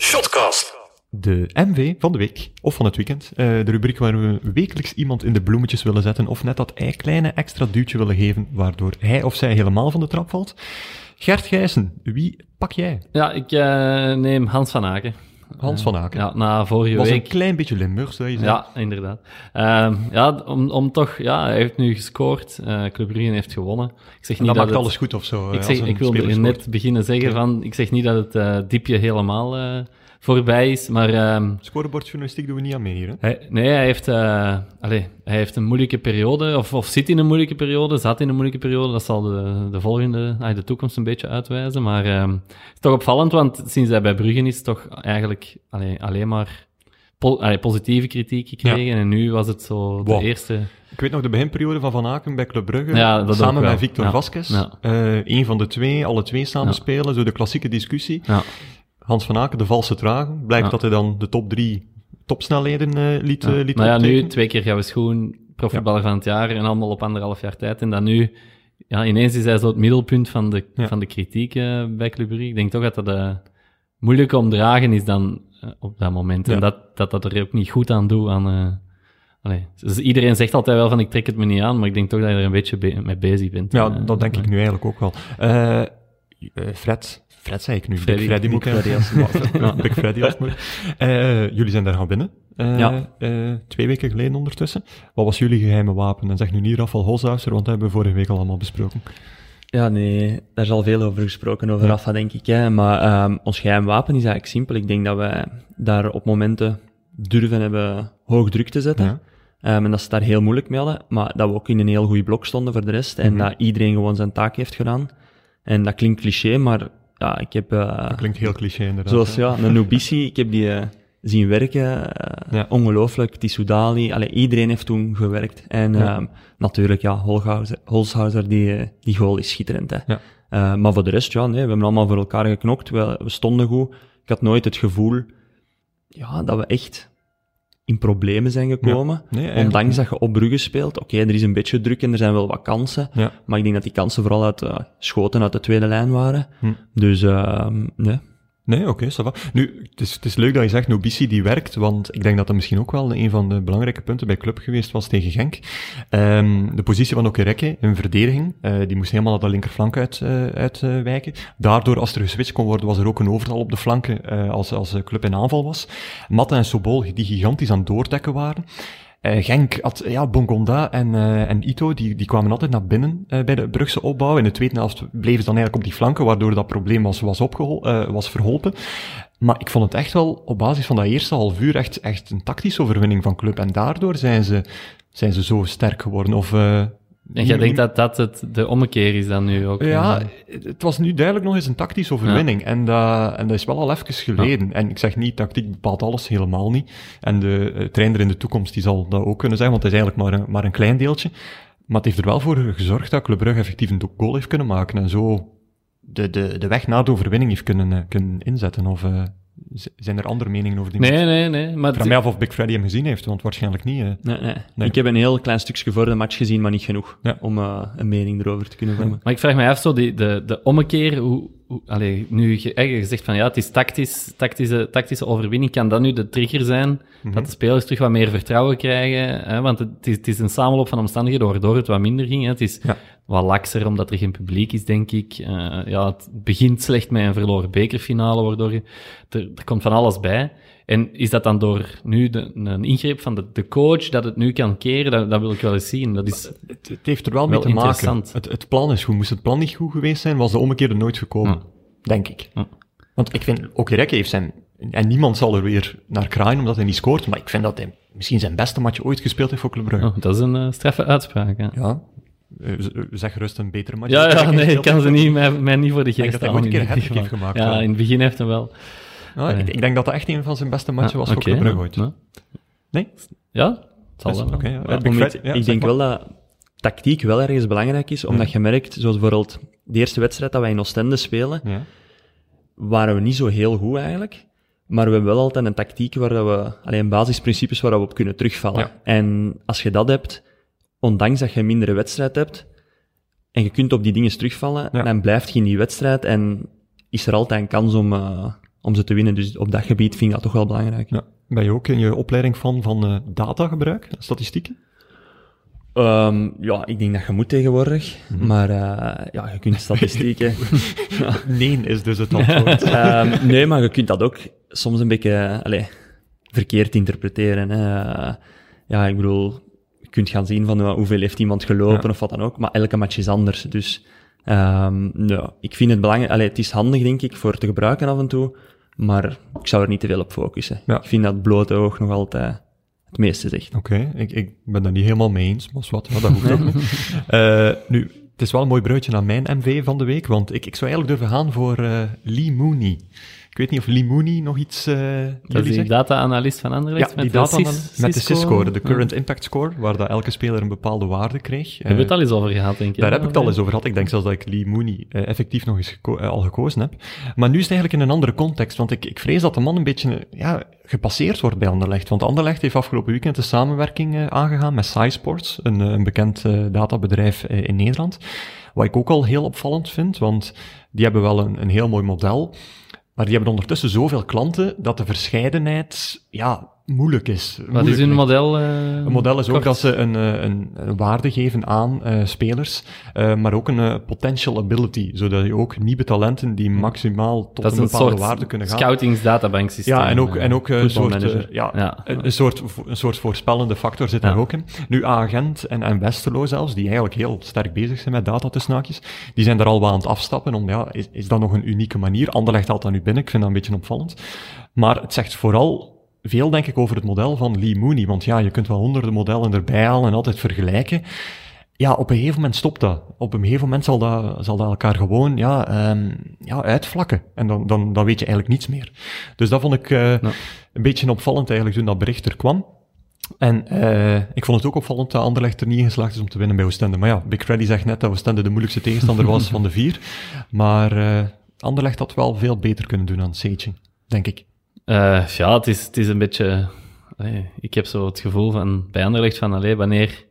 Shotcast. De MV van de week, of van het weekend. Eh, de rubriek waar we wekelijks iemand in de bloemetjes willen zetten, of net dat ei- kleine extra duwtje willen geven, waardoor hij of zij helemaal van de trap valt. Gert Gijssen, wie pak jij? Ja, ik eh, neem Hans van Aken. Hans van Aken. Ja, na vorige was week. een klein beetje Limburgs, zou je zeggen. Ja, inderdaad. Ehm, ja, om, om toch, ja, hij heeft nu gescoord. eh Club Brugge heeft gewonnen. Ik zeg niet dat dat maakt het, alles goed of zo. eh, Ik, zeg, ik wilde er net beginnen zeggen van, ik zeg niet dat het eh, diepje helemaal eh, voorbij is, maar ehm, Scorebordjournalistiek doen we niet aan mee hier, hè? hij, nee, hij heeft, eh, allee, hij heeft een moeilijke periode, of, of zit in een moeilijke periode, zat in een moeilijke periode. Dat zal de, de volgende, ah, de toekomst een beetje uitwijzen. Maar ehm, het is toch opvallend, want sinds hij bij Brugge is, toch eigenlijk allee, alleen maar po- allee, positieve kritiek gekregen. En nu was het zo de Wow. eerste... Ik weet nog de beginperiode van Van Aken bij Club Brugge. Ja, samen met Victor Ja. Vasquez. Ja. Eh, een van de twee, alle twee samen spelen. Zo de klassieke discussie. Hans van Aken, de valse tragen. Blijkt Ja. dat hij dan de top drie topsnelheden eh, liet, ja. liet maar ja, nu twee keer gaan we schoen, profvoetballer van het jaar en allemaal op anderhalf jaar tijd. En dan nu, ja, ineens is hij zo het middelpunt van de, van de kritiek eh, bij Club Brugge. Ik denk toch dat dat moeilijk om dragen is dan op dat moment. En dat, dat dat er ook niet goed aan doet aan... allee. Dus iedereen zegt altijd wel van ik trek het me niet aan, maar ik denk toch dat je er een beetje be- mee bezig bent. Ja, dat denk ik nu eigenlijk ook wel. Fred, Fred zei ik nu, Freddy. Big Freddy moet ik Big eigenlijk- Ja, Big Freddy als het moet. Eh, jullie zijn daar gaan binnen, eh, Ja. eh, twee weken geleden ondertussen. Wat was jullie geheime wapen? En zeg nu niet Rafael Holzhauser, want dat hebben we vorige week al allemaal besproken. Ja, nee, daar is al veel over gesproken, over Ja. Rafa, denk ik. Hè. Maar ehm, ons geheim wapen is eigenlijk simpel. Ik denk dat wij daar op momenten durven hebben hoog druk te zetten. Ja. Ehm, en dat ze daar heel moeilijk mee hadden, maar dat we ook in een heel goed blok stonden voor de rest. En Mhm. dat iedereen gewoon zijn taak heeft gedaan. En dat klinkt cliché, maar ja, ik heb... eh, Dat klinkt heel cliché inderdaad. Zoals hè. ja, een Nubisi, ik heb die eh, zien werken. eh, Ja. Ongelooflijk. Tissoudali, allee, iedereen heeft toen gewerkt. En Ja. ehm, natuurlijk, ja, Holshouser, Holshouser die, die goal is schitterend. Hè. Ja. Maar voor de rest, ja, nee, we hebben allemaal voor elkaar geknokt. We, we stonden goed. Ik had nooit het gevoel ja, dat we echt in problemen zijn gekomen. Nee, Ondanks dat je op Brugge speelt. Oké, er is een beetje druk en er zijn wel wat kansen. Ja. Maar ik denk dat die kansen vooral uit eh, schoten uit de tweede lijn waren. Hm. Dus ehm, nee, Nee, oké, ça va. Nu, het is, het is leuk dat je zegt, Nobisi die werkt, want ik denk dat dat misschien ook wel een van de belangrijke punten bij club geweest was tegen Genk. Ehm, de positie van Okereke in verdediging, eh, die moest helemaal naar de linkerflank uit, eh, uitwijken. Daardoor, als er geswitcht kon worden, was er ook een overtal op de flanken eh, als, als club in aanval was. Matta en Sobol, die gigantisch aan het doordekken waren. Eh, Genk had, ja, Bongonda en, eh, en Ito, die, die kwamen altijd naar binnen eh, bij de Brugse opbouw. In de tweede helft bleven ze dan eigenlijk op die flanken, waardoor dat probleem was, was, opgehol, eh, was verholpen. Maar ik vond het echt wel, op basis van dat eerste half uur, echt, echt een tactische overwinning van club. En daardoor zijn ze, zijn ze zo sterk geworden. Of, En jij denkt dat dat het, de ommekeer is dan nu ook? ja, eh? het was nu duidelijk nog eens een tactische overwinning. En, dat, en dat is wel al even geleden. En ik zeg niet, tactiek bepaalt alles, helemaal niet. En de eh, trainer in de toekomst die zal dat ook kunnen zeggen, want het is eigenlijk maar een, maar een klein deeltje. Maar het heeft er wel voor gezorgd dat Club Brugge effectief een goal heeft kunnen maken. En zo de, de, de weg naar de overwinning heeft kunnen, eh, kunnen inzetten. Of zijn er andere meningen over die match? Nee, nee, nee. Maar vraag mij af of Big Freddy hem gezien heeft, want waarschijnlijk niet. eh. Nee, nee. Nee. Ik heb een heel klein stukje voor de match gezien, maar niet genoeg Ja. om eh, een mening erover te kunnen vormen. Maar ik vraag me af, zo die, de, de ommekeer, hoe, allee, nu je, je zegt van ja, het is tactisch, tactische, tactische overwinning, kan dat nu de trigger zijn dat de spelers terug wat meer vertrouwen krijgen? Hè? Want het is, het is een samenloop van omstandigheden waardoor het wat minder ging. Hè? Het is Ja. wat lakser omdat er geen publiek is, denk ik. Eh, ja, het begint slecht met een verloren bekerfinale, waardoor je, er, er komt van alles bij. En is dat dan door nu de, een ingreep van de, de coach dat het nu kan keren? Dat, dat wil ik wel eens zien. Dat is, Het, het heeft er wel, Wel mee te maken. Het, het plan is goed. Moest het plan niet goed geweest zijn, was de er nooit gekomen. Ja. Denk ik. Ja. Want ik vind, ook Rekke heeft zijn... En niemand zal er weer naar kraaien omdat hij niet scoort, maar ik vind dat hij misschien zijn beste match ooit gespeeld heeft voor Club Brugge. oh, dat is een eh, straffe uitspraak. Ja. Ja. Eh, z- Zeg gerust een betere match. Ja, nee, ik kan ze niet, mij, mij niet voor de denk geest dat hij halen ooit een keer een heeft gemaakt, Ja, wel. in het begin heeft hij wel. Ja, ik, ik denk dat dat echt een van zijn beste matchen was Ah, voor Club Brugge ooit. Nee? Ja, het zal wel. ja. Ja, ik denk wel dat tactiek wel ergens belangrijk is, omdat je merkt, zoals bijvoorbeeld de eerste wedstrijd dat wij in Oostende spelen, waren we niet zo heel goed eigenlijk. Maar we hebben wel altijd een tactiek waar we, alleen basisprincipes waar we op kunnen terugvallen. Ja. En als je dat hebt, ondanks dat je een mindere wedstrijd hebt, en je kunt op die dingen terugvallen, Ja. dan blijft je in die wedstrijd en is er altijd een kans om, eh, om ze te winnen. Dus op dat gebied vind ik dat toch wel belangrijk. Ja. Ben je ook in je opleiding van, van eh, datagebruik, statistieken? Ehm, ja, ik denk dat je moet tegenwoordig, Mhm. maar eh, ja, je kunt statistieken. Nee, is dus het antwoord. Ehm, nee, maar je kunt dat ook soms een beetje allee, verkeerd interpreteren. Hè. Eh, ja, ik bedoel, je kunt gaan zien van hoeveel heeft iemand gelopen Ja. of wat dan ook, maar elke match is anders. Dus ja, ik vind het belangrijk, allee, het is handig denk ik voor te gebruiken af en toe, maar ik zou er niet te veel op focussen. Ja. Ik vind dat blote oog nog altijd het meeste zegt. Oké, ik, ik ben daar niet helemaal mee eens, maar wat, ja, dat hoeft ook niet. Eh, nu, het is wel een mooi bruidje naar mijn MV van de week, want ik, ik zou eigenlijk durven gaan voor eh, Lee Mooney. Ik weet niet of Mooney nog iets uh, Dat is die data-analyst van Anderlecht Ja, met, die de data CIS- met de. CIS-score, de Ja. Current Impact Score, waar dat elke speler een bepaalde waarde kreeg. Hebben we het Eh, al eens over gehad, denk ik. Daar heb ik het al eens over gehad. Ik denk zelfs dat ik Lee Mooney eh, effectief nog eens geko- eh, al gekozen heb. Maar nu is het eigenlijk in een andere context, want ik, ik vrees dat de man een beetje eh, ja, gepasseerd wordt bij Anderlecht. Want Anderlecht heeft afgelopen weekend een samenwerking eh, aangegaan met SciSports, een, eh, een bekend eh, databedrijf eh, in Nederland. Wat ik ook al heel opvallend vind, want die hebben wel een, een heel mooi model. Maar die hebben ondertussen zoveel klanten dat de verscheidenheid ja, moeilijk is. Wat Moeilijk is ligt. model? eh, Een model is ook dat ze een, eh, een, een waarde geven aan eh, spelers, maar ook een potential ability, zodat je ook nieuwe talenten die maximaal tot Hm. Dat is een een bepaalde waarde kunnen gaan. scoutingsdatabank systeem. Ja, en ook, en ook een soort, ja, Ja. Een, een soort, een soort voorspellende factor zit Ja. daar ook in. Nu, Agent en, en Westerlo zelfs, die eigenlijk heel sterk bezig zijn met data tussen haakjes, die zijn er al wat aan het afstappen om, ja, is, is dat nog een unieke manier? Anderlecht haalt dat nu binnen, ik vind dat een beetje opvallend. Maar het zegt vooral veel, denk ik, over het model van Lee Mooney, want ja, je kunt wel honderden modellen erbij halen en altijd vergelijken. Ja, op een gegeven moment stopt dat. Op een gegeven moment zal dat, zal dat elkaar gewoon ja, ehm, ja, uitvlakken. En dan, dan, dan weet je eigenlijk niets meer. Dus dat vond ik eh, een beetje opvallend eigenlijk toen dat bericht er kwam. En eh, ik vond het ook opvallend dat Anderlecht er niet in geslaagd is om te winnen bij Oostende. Maar ja, Big Freddy zegt net dat Oostende de moeilijkste tegenstander was van de vier. Maar eh Anderlecht had wel veel beter kunnen doen aan Sage, denk ik. Eh, ja, het is, het is een beetje... allee, ik heb zo het gevoel van, bij Anderlecht van, allee, wanneer,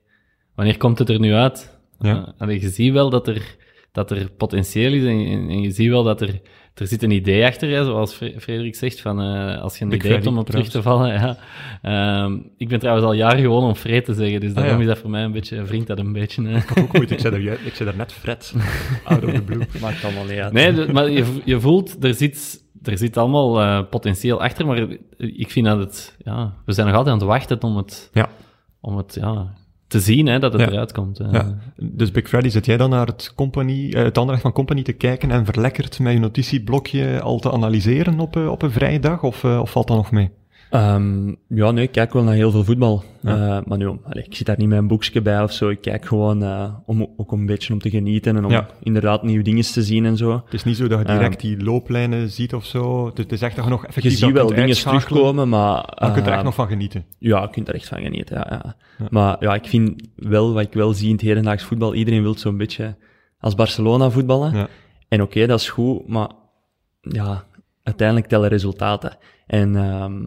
wanneer komt het er nu uit? Ja. Eh, allee, je ziet wel dat er, dat er potentieel is en, en, en je ziet wel dat er, er zit een idee achter, hè, zoals Fre- Frederik zegt, van eh, als je een idee hebt om op terug te vallen. Ja. Ehm, ik ben trouwens al jaren gewoon om Fred te zeggen, dus daarom Ah, ja. is dat voor mij een beetje, wringt dat een beetje. hè. Ik ook ooit, ik zei, daar, ik zei daar net Fred, out of the blue. Maakt allemaal niet uit. Nee, maar je, je voelt, er zit, er zit allemaal eh, potentieel achter, maar ik vind dat het, ja, we zijn nog altijd aan het wachten om het, Ja. om het, ja, te zien, hè, dat het Ja. eruit komt. eh. Ja. Dus Big Freddy, zit jij dan naar het, company, eh, het Anderlecht van Company te kijken en verlekkerd met je notitieblokje al te analyseren op, op een vrije dag, of, of valt dat nog mee? Ehm, ja, nee, ik kijk wel naar heel veel voetbal. Eh, maar nu, allee, ik zit daar niet met een boekje bij of zo. Ik kijk gewoon eh, om, ook een beetje om te genieten en om Ja. inderdaad nieuwe dingen te zien en zo. Het is niet zo dat je direct die looplijnen ziet of zo. Het, is echt dat je nog effectief Je ziet wel dingen terugkomen, maar... Maar je kunt er echt eh, nog van genieten. Ja, je kunt er echt van genieten, ja, ja. Maar ja, ik vind wel, wat ik wel zie in het hedendaags voetbal, iedereen wil zo'n beetje als Barcelona voetballen. Ja. En oké, dat is goed, maar ja, uiteindelijk tellen resultaten. En ehm,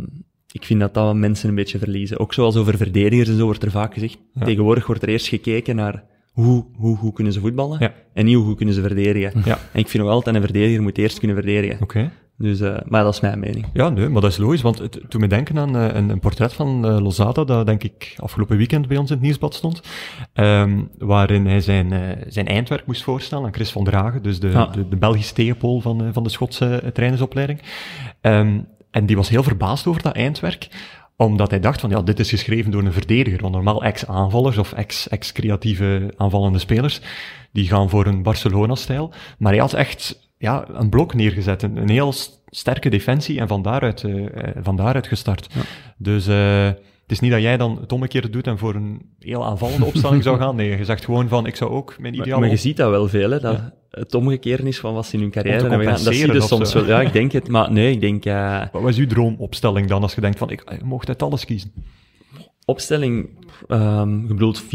ik vind dat dat mensen een beetje verliezen. Ook zoals over verdedigers en zo wordt er vaak gezegd. Ja. Tegenwoordig wordt er eerst gekeken naar hoe, hoe, hoe kunnen ze voetballen Ja. en niet hoe kunnen ze verdedigen. Ja. En ik vind nog altijd een verdediger moet eerst kunnen verdedigen. Oké. Dus, eh, maar dat is mijn mening. Ja, nee, maar dat is logisch, want het doet me denken aan eh, een, een portret van Lozada, dat denk ik afgelopen weekend bij ons in het nieuwsblad stond, ehm, waarin hij zijn, zijn eindwerk moest voorstellen aan Chris van Dragen, dus de, Ah. de, de Belgische tegenpool van, van de Schotse trainersopleiding. Ehm, en die was heel verbaasd over dat eindwerk, omdat hij dacht van, ja, dit is geschreven door een verdediger, want normaal ex-aanvallers of ex- ex-creatieve aanvallende spelers, die gaan voor een Barcelona-stijl, maar hij had echt ja, een blok neergezet, een, een heel sterke defensie en van daaruit, eh, eh, van daaruit gestart. Dus eh, het is niet dat jij dan het omgekeerde doet en voor een heel aanvallende opstelling zou gaan. Nee, je zegt gewoon van, ik zou ook mijn ideaal... maar je ziet dat wel veel, hè, dat het omgekeerd is van wat ze in hun carrière hebben gedaan. Dat zie je compenseren soms zo. wel. Ja, ik denk het. Maar nee, ik denk... eh, Wat was uw droomopstelling dan, als je denkt van, ik mocht uit alles kiezen? opstelling, ehm je bedoelt 4-3-3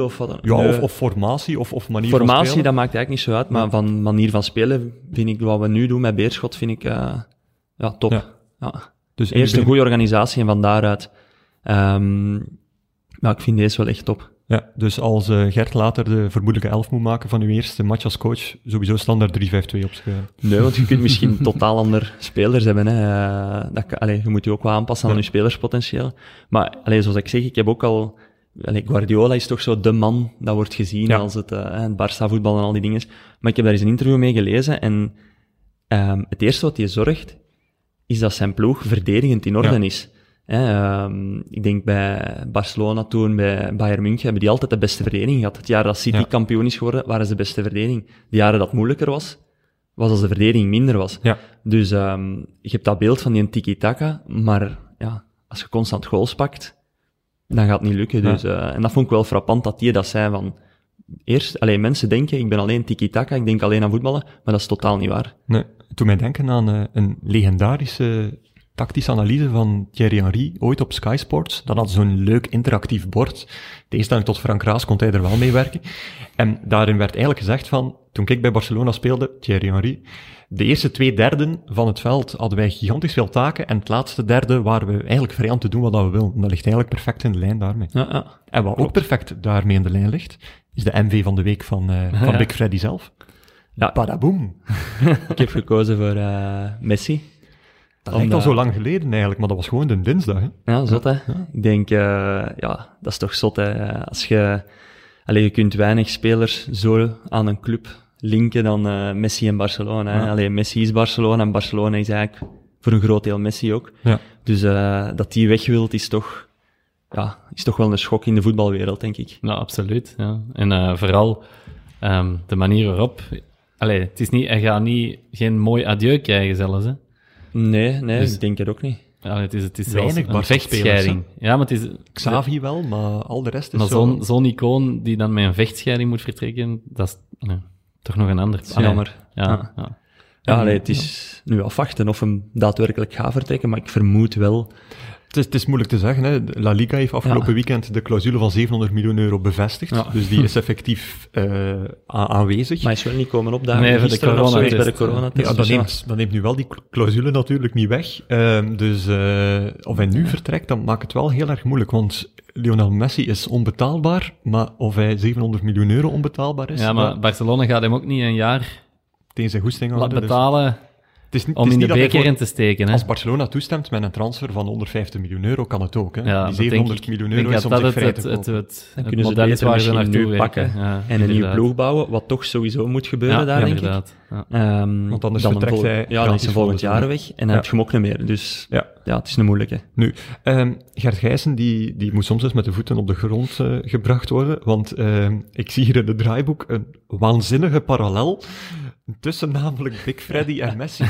of wat dan Ja, Nee. of, of formatie, of, of manier van Formatie, spelen. dat maakt eigenlijk niet zo uit, maar van manier van spelen vind ik, wat we nu doen met Beerschot, vind ik eh, ja, top. Ja. Dus Eerst een goede organisatie en van daaruit... ehm maar ik vind deze wel echt top. Ja, dus als eh, Gert later de vermoedelijke elf moet maken van uw eerste match als coach, sowieso standaard 3-5-2 opschrijven. Nee, want je kunt misschien totaal ander spelers hebben. Hè. Eh, Dat, allee, je moet je ook wel aanpassen aan je spelerspotentieel. Maar allee, zoals ik zeg, ik heb ook al... Allee, Guardiola is toch zo de man dat wordt gezien Ja. als het, eh, het Barça-voetbal en al die dingen. Maar ik heb daar eens een interview mee gelezen en ehm, het eerste wat hij zorgt, is dat zijn ploeg verdedigend in orde Ja. is. Hè, ehm, ik denk bij Barcelona toen, bij Bayern München, hebben die altijd de beste verdediging gehad. Het jaar dat City Ja. kampioen is geworden, waren ze de beste verdediging. De jaren dat het moeilijker was, was als de verdediging minder was. Ja. Dus ehm, je hebt dat beeld van die tiki-taka, maar ja, als je constant goals pakt, dan gaat het niet lukken. Ja. Dus, eh, en dat vond ik wel frappant dat die dat zei van... Eerst, alleen mensen denken, ik ben alleen tiki-taka, ik denk alleen aan voetballen, maar dat is totaal niet waar. Nee, doet mij denken aan eh, een legendarische tactische analyse van Thierry Henry, ooit op Sky Sports. Dan had ze zo'n leuk interactief bord. Tegenstelling tot Frank Raas kon hij er wel mee werken. En daarin werd eigenlijk gezegd van, toen ik bij Barcelona speelde, Thierry Henry, de eerste twee derden van het veld hadden wij gigantisch veel taken en het laatste derde waren we eigenlijk vrij aan te doen wat we willen. En dat ligt eigenlijk perfect in de lijn daarmee. Ja, ja. En wat ook perfect daarmee in de lijn ligt, is de MV van de week van, eh, van. Big Freddy zelf. Ja. Badaboom. Ik heb gekozen voor eh, Messi. Dat lijkt al zo lang geleden eigenlijk, maar dat was gewoon de dinsdag. Hè? Ja, zot hè. Ik denk, eh, ja, dat is toch zot hè. Als je, allee, je kunt weinig spelers zo aan een club linken dan eh, Messi en Barcelona. Hè. Ja. Allee, Messi is Barcelona en Barcelona is eigenlijk voor een groot deel Messi ook. Ja. Dus eh, dat die weg wilt is toch, ja, is toch wel een schok in de voetbalwereld, denk ik. Nou, absoluut. Ja. En eh, vooral ehm, de manier waarop. Allee, het is niet, hij gaat niet, geen mooi adieu krijgen zelfs. Hè. Nee, nee, Dus- ik denk het ook niet. Allee, het is, het is Weinig een vechtscheiding. Ja, maar het is. Xavi wel, maar al de rest is Maar zo... zo'n zo'n icoon die dan met een vechtscheiding moet vertrekken, dat is nee, toch nog een ander. is jammer. Ja, Ja. ja. Ja, allee, het is nu afwachten of hem daadwerkelijk gaat vertrekken, maar ik vermoed wel. Het is, het is moeilijk te zeggen. Hè. La Liga heeft afgelopen Ja. weekend de clausule van 700 miljoen euro bevestigd. Ja. Dus die is effectief eh, aanwezig. Maar hij is wel niet komen opdagen. Nee, de zoiets bij de coronatest. coronatest. ja, dat neemt, dat neemt nu wel die clausule natuurlijk niet weg. Ehm, dus eh, of hij nu vertrekt, dan maakt het wel heel erg moeilijk. Want Lionel Messi is onbetaalbaar, maar of hij 700 miljoen euro onbetaalbaar is, ja, maar dat- Barcelona gaat hem ook niet een jaar tegen zijn goesting laten houden. Betalen is, niet- om is in de beker in te steken. Hè. Als Barcelona toestemt met een transfer van 150 miljoen euro, kan het ook. Hè? Ja, die dat denk 700 ik. miljoen Ik euro is om dat zich het, vrij het, te het, kopen. het, Dan kunnen ze waar ze naartoe nu werken. pakken Ja, en een nieuwe ploeg bouwen, wat toch sowieso moet gebeuren Ja, daar, denk ik. inderdaad. Ja. Ehm, Want anders dan vertrekt hij Ja, dan is hij volgend jaar weg en dan heb je hem ook niet meer. Dus Ja. ja, het is een moeilijke. Nu, ehm, Gert Gijssen die, die moet soms eens met de voeten op de grond eh, gebracht worden, want ehm, ik zie hier in het draaiboek een waanzinnige parallel tussen namelijk Big Freddy en Messi.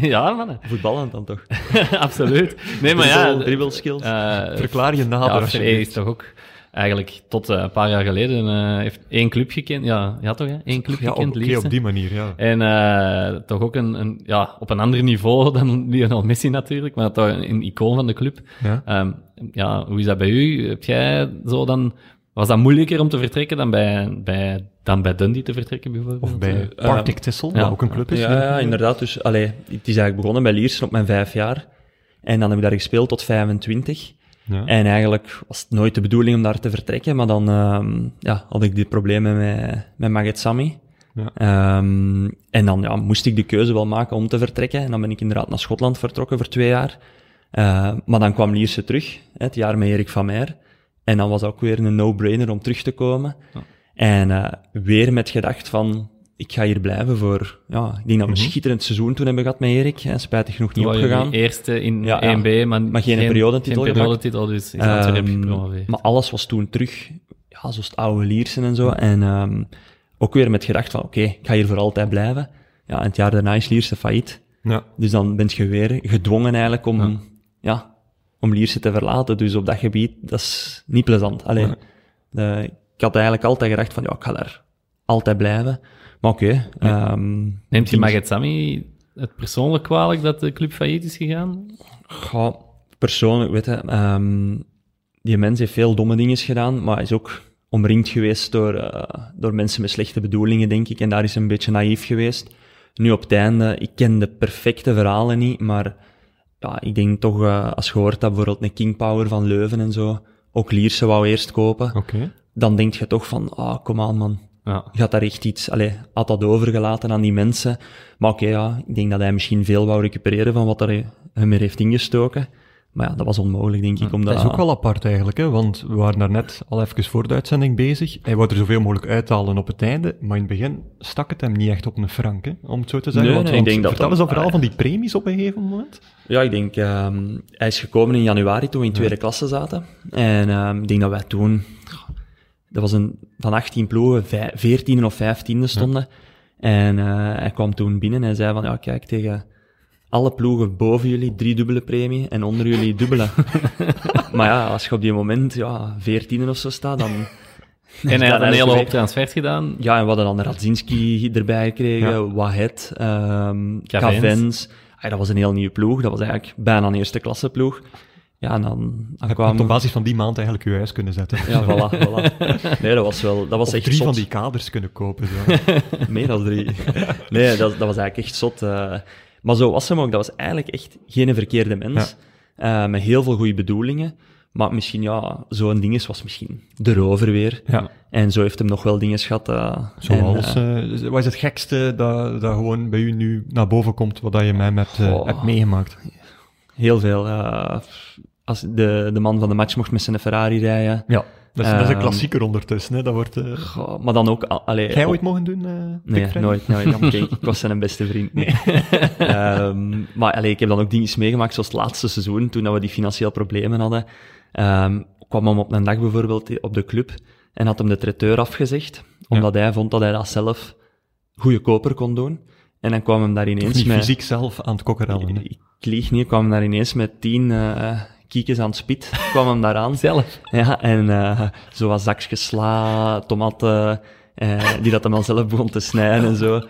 ja, mannen. Voetballend dan toch? Absoluut. Nee, maar ja... Dribbel- dribbel skills. eh, Verklaar je nader ja, is toch ook eigenlijk tot eh, een paar jaar geleden eh, heeft één club gekend. Ja, ja toch, hè? Eén club Ja, gekend, oké, op die manier, ja. En eh, toch ook een, een, ja, op een ander niveau dan Lionel Messi natuurlijk, maar toch een, een icoon van de club. Ja. Ehm, ja, hoe is dat bij u? Heb jij zo dan... Was dat moeilijker om te vertrekken dan bij, bij, dan bij Dundee te vertrekken, bijvoorbeeld? Of bij Eh, Partick Tissel, ja. wat ook een club is. Ja, ja, inderdaad. Dus, allee, het is eigenlijk begonnen bij Liersen op mijn vijf jaar. En dan heb ik daar gespeeld tot 25. Ja. En eigenlijk was het nooit de bedoeling om daar te vertrekken, maar dan ehm, ja, had ik die problemen met, met Maget Sami. Ja. Ehm, en dan ja, moest ik de keuze wel maken om te vertrekken. En dan ben ik inderdaad naar Schotland vertrokken voor twee jaar. Eh, maar dan kwam Lierse terug, hè, het jaar met Erik van Meijer. En dan was ook weer een no-brainer om terug te komen. Ja. En eh, weer met gedacht van, ik ga hier blijven voor... Ja, ik denk dat we een schitterend seizoen toen hebben gehad met Erik. Hè, spijtig genoeg niet opgegaan. Eerste in Ja, ja. 1B, maar, Maar geen periodetitel Geen periodetitel, dus is Ehm, maar alles was toen terug, ja, zoals het oude Liersen en zo. En ehm, ook weer met gedacht van, oké, ik ga hier voor altijd blijven. Ja, en het jaar daarna is Lierse failliet. Ja. Dus dan ben je weer gedwongen eigenlijk om, Ja. ja. om Lierse te verlaten. Dus op dat gebied, dat is niet plezant. Alleen, eh, ik had eigenlijk altijd gedacht van, ja, ik ga daar altijd blijven. Maar oké. ehm, Neemt je die- Maget Sami het persoonlijk kwalijk dat de club failliet is gegaan? Goh, persoonlijk, weet je, ehm, die mens heeft veel domme dingen gedaan, maar is ook omringd geweest door, eh, door mensen met slechte bedoelingen, denk ik. En daar is hij een beetje naïef geweest. Nu op het einde, ik ken de perfecte verhalen niet, maar ja, ik denk toch, eh, als je hoort dat bijvoorbeeld een King Power van Leuven en zo, ook Lierse wou eerst kopen, Oké. Dan denk je toch van, ah, kom aan man, Ja. je had daar echt iets, allee, had dat overgelaten aan die mensen. Maar oké, ja, ik denk dat hij misschien veel wou recupereren van wat er hem er heeft ingestoken. Maar ja, dat was onmogelijk, denk ik. Omdat, Dat is ook wel apart eigenlijk, hè? want we waren daar net al even voor de uitzending bezig. Hij wou er zoveel mogelijk uithalen op het einde, maar in het begin stak het hem niet echt op een frank, hè? om het zo te zeggen. Nee, want, nee, ik denk dat vertel dat- eens dat verhaal ah, van die premies op een gegeven moment. Ja, ik denk, ehm, hij is gekomen in januari toen we in tweede klasse zaten. En ehm, ik denk dat wij toen, dat was een, van 18 ploegen, vij- 14 of 15 stonden. En eh, hij kwam toen binnen en hij zei van, ja kijk, tegen alle ploegen boven jullie drie dubbele premie en onder jullie dubbele. maar ja, als je op die moment, ja, 14 of zo staat, dan... En hij had een hele hoop transfers gedaan. Ja, en we hadden dan Radzinski erbij gekregen, Ja. Wahed, ehm Cavens. Cavens. Dat was een heel nieuwe ploeg. Dat was eigenlijk bijna een eerste klasse ploeg. Ja, en dan, kwam... op basis van die maand eigenlijk je huis kunnen zetten. Ja, voilà, voilà. Nee, dat was wel... Dat was Of echt drie zot. van die kaders kunnen kopen. Zo. Meer dan drie. Nee, dat, dat was eigenlijk echt zot. eh. Maar zo was hem ook. Dat was eigenlijk echt geen verkeerde mens. Eh, met heel veel goede bedoelingen. Maar misschien, ja, zo'n ding is was misschien de rover weer. Ja. En zo heeft hem nog wel dingen gehad. eh, Zoals, en, eh, wat is het gekste dat, dat gewoon bij u nu naar boven komt, wat dat je met hem hebt, Oh. hebt meegemaakt? Heel veel. eh, als de, de man van de match mocht met zijn Ferrari rijden. Ja, dat is, dat is een Ehm, klassieker ondertussen. Hè. Dat wordt, eh Goh, maar dan ook... al- Allee, jij op- ooit mogen doen? eh, Nee, nooit. nooit. Kijk, ik was zijn beste vriend. Nee. Ehm, maar allee, ik heb dan ook dingen meegemaakt, zoals het laatste seizoen, toen dat we die financieel problemen hadden. Ehm, kwam hem op een dag bijvoorbeeld op de club en had hem de traiteur afgezegd, omdat hij vond dat hij dat zelf goedkoper kon doen. En dan kwam hem daar ineens niet met... fysiek zelf aan het kokkerellen. hè. Ik lieg niet, ik kwam hem daar ineens met tien eh kiekjes aan het spit, kwam hem daar aan. Zelf. Ja, en eh zo wat zakjes sla, tomaten, eh, die dat hem al zelf begon te snijden en zo.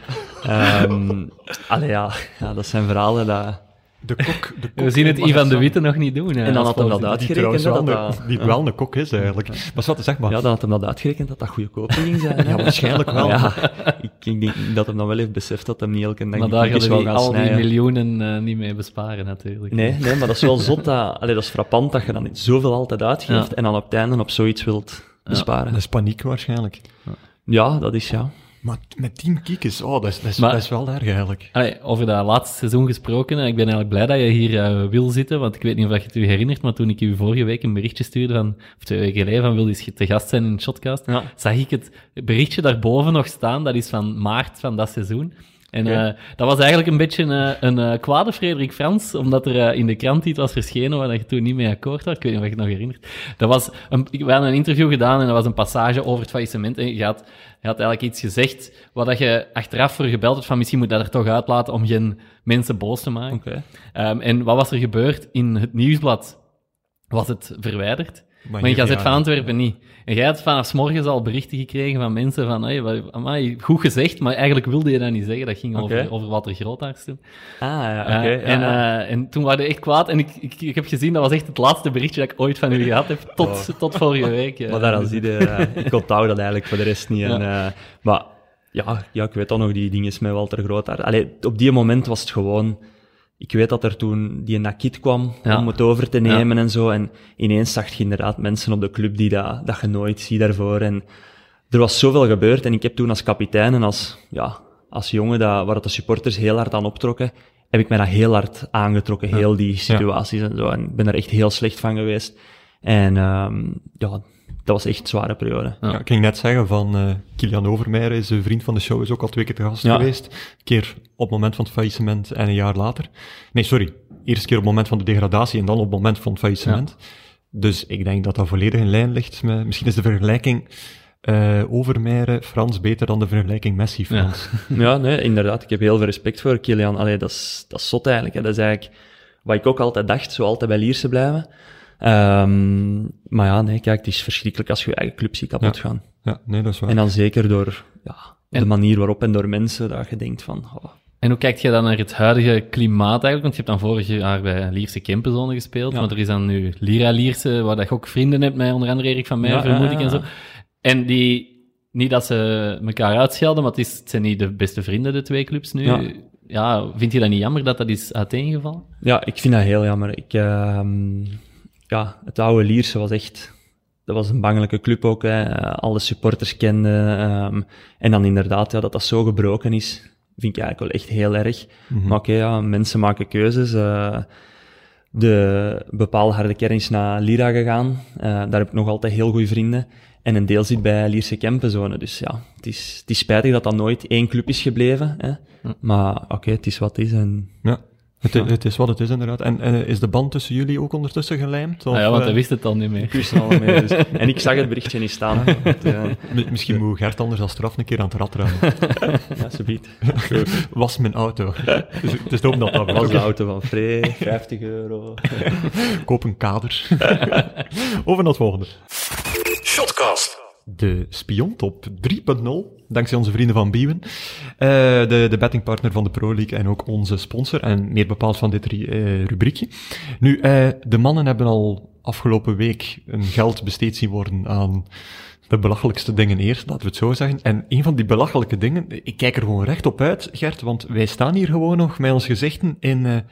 Ehm allee, ja, ja, dat zijn verhalen dat... De kok, de kok We zien het Ivan de Witte nog niet doen. hè, En dan had hem dat. Die uitgerekend. wel, dat een- dat, die wel een kok is eigenlijk. Maar wat, zeg maar. ja, dan had hem dat uitgerekend dat dat goedkoop ging zijn. hè. Ja, waarschijnlijk wel. Ja, ik, ik denk dat hem dan wel heeft beseft dat hem niet elke dag Maar die daar gaan die gaan al die miljoenen eh, niet mee besparen, natuurlijk. Nee, nee, maar dat is wel zot. Dat, allee, dat is frappant dat je dan zoveel altijd uitgeeft Ja. en dan op het einde op zoiets wilt besparen. Dat is paniek waarschijnlijk. Ja, dat is ja. Maar met tien kiekjes, oh, dat is, dat is, Maar- dat is wel erg eigenlijk. Allee, over dat laatste seizoen gesproken, eh, ik ben eigenlijk blij dat je hier eh, wil zitten, want ik weet niet of je het je herinnert, maar toen ik je vorige week een berichtje stuurde van, of twee weken geleden, van wil je te gast zijn in Shotcast, Ja. zag ik het berichtje daarboven nog staan, dat is van maart van dat seizoen. En Oké. eh, dat was eigenlijk een beetje eh, een eh, kwade Frederik Frans, omdat er in de krant iets was verschenen waar je toen niet mee akkoord was. Ik weet niet of je het nog herinnert. Dat was een, we hadden een interview gedaan en dat was een passage over het faillissement. En je had, je had eigenlijk iets gezegd waar dat je achteraf voor gebeld hebt van misschien moet dat er toch uitlaten om geen mensen boos te maken. Ehm, en wat was er gebeurd? In het nieuwsblad was het verwijderd. Maar, hier- Gazet ja, van Antwerpen niet. En jij had vanaf 's morgens al berichten gekregen van mensen van, hey, wat- amai, goed gezegd, maar eigenlijk wilde je dat niet zeggen. Dat ging over, Oké. over Walter Grootaars toen. Ah, ja, oké. En, eh, en toen waren we echt kwaad. En ik, ik, ik heb gezien, dat was echt het laatste berichtje dat ik ooit van u gehad heb, tot, tot vorige week. Maar daaraan zie je, ik onthoud dat eigenlijk voor de rest niet. En, eh, maar ja, ja, ik weet dan nog die dingen met Walter Grootaar. Allee, op die moment was het gewoon... Ik weet dat er toen die Nakit kwam Ja. om het over te nemen en zo. En ineens zag je inderdaad mensen op de club die dat, dat je nooit ziet daarvoor. En er was zoveel gebeurd. En ik heb toen als kapitein en als, ja, als jongen dat, waar dat de supporters heel hard aan optrokken, heb ik mij dat heel hard aangetrokken, heel die situaties en zo. En ik ben er echt heel slecht van geweest. En ehm, ja, dat was echt een zware periode. Ja, ik ging net zeggen van eh Kilian Overmeijer is een vriend van de show, is ook al twee keer te gast Ja. geweest. Een keer op het moment van het faillissement en een jaar later. Nee, sorry. Eerst keer op het moment van de degradatie en dan op het moment van het faillissement. Dus ik denk dat dat volledig in lijn ligt met... Misschien is de vergelijking eh Overmeijer, Frans, beter dan de vergelijking Messi-Frans. Ja, nee, inderdaad. Ik heb heel veel respect voor Kilian. Allee, dat is, dat is zot eigenlijk. Hè. Dat is eigenlijk wat ik ook altijd dacht, zo altijd bij Lierse blijven. Ehm, maar ja, nee, kijk, het is verschrikkelijk als je je eigen club ziet kapot Ja. gaan. Ja, nee, dat is waar. En dan zeker door ja, de manier waarop en door mensen, dat je denkt van... Oh, En hoe kijkt je dan naar het huidige klimaat eigenlijk? Want je hebt dan vorig jaar bij Lierse Kempenzone gespeeld, Ja. maar er is dan nu Lira Lierse, waar dat je ook vrienden hebt met onder andere Erik van Meijer, Ja, vermoed ja, ik, en zo. En die, niet dat ze elkaar uitschelden, maar het, is, het zijn niet de beste vrienden, de twee clubs nu. Ja. Ja. vind je dat niet jammer dat dat is uiteengevallen? Ja, ik vind dat heel jammer. Ik, ehm, ja, het oude Lierse was echt... Dat was een bangelijke club ook, hè. Alle supporters kenden. ehm, en dan inderdaad, ja, dat dat zo gebroken is, vind ik eigenlijk wel echt heel erg. Maar oké, ja, mensen maken keuzes. eh, de bepaalde harde kern is naar Lira gegaan. Eh, daar heb ik nog altijd heel goede vrienden. En een deel zit bij Lierse Kempenzone. Dus ja, het is, het is spijtig dat dat nooit één club is gebleven. Hè. Maar oké, het is wat het is. En Ja. Het, het is wat het is, inderdaad. En, en is de band tussen jullie ook ondertussen gelijmd? Of, Ah ja, want eh, hij wist het al niet meer. kussen al mee. Dus. En ik zag het berichtje niet staan. Want, eh, mi- misschien moet Gert anders als straf een keer aan het rad ruimen. ja, subiet. Was mijn auto. Dus het is dom dat dat was de auto van Free, 50 euro. Koop een kader. Over naar het volgende. Shotcast. De Spiontop 3.0, dankzij onze vrienden van Biewen. Eh, de, de bettingpartner van de Pro League en ook onze sponsor, en meer bepaald van dit eh, rubriekje. Nu, eh, de mannen hebben al afgelopen week een geld besteed zien worden aan de belachelijkste dingen eerst, laten we het zo zeggen. En een van die belachelijke dingen, ik kijk er gewoon recht op uit, Gert, want wij staan hier gewoon nog met ons gezichten in,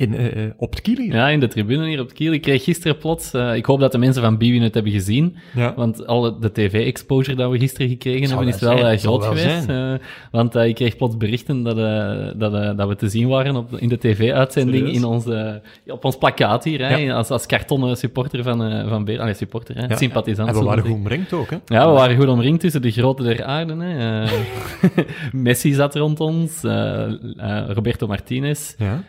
in, eh, eh, op het Kili. Ja, in de tribune hier op het Kiel. Ik kreeg gisteren plots... eh, ik hoop dat de mensen van Biwin het hebben gezien. Ja. Want alle de tv-exposure dat we gisteren gekregen hebben, is wel zijn, groot wel geweest. want ik kreeg plots berichten dat, dat, dat we te zien waren op, in de tv-uitzending in onze, op ons plakkaat hier, hè, Ja. als, als kartonnen supporter van, van Beer. Allee, supporter, hè, Ja. sympathisant. En we waren goed omringd ook, hè? Ja, we waren goed omringd tussen de grote der aarde. Hè. Messi zat rond ons, Roberto Martinez, Ja.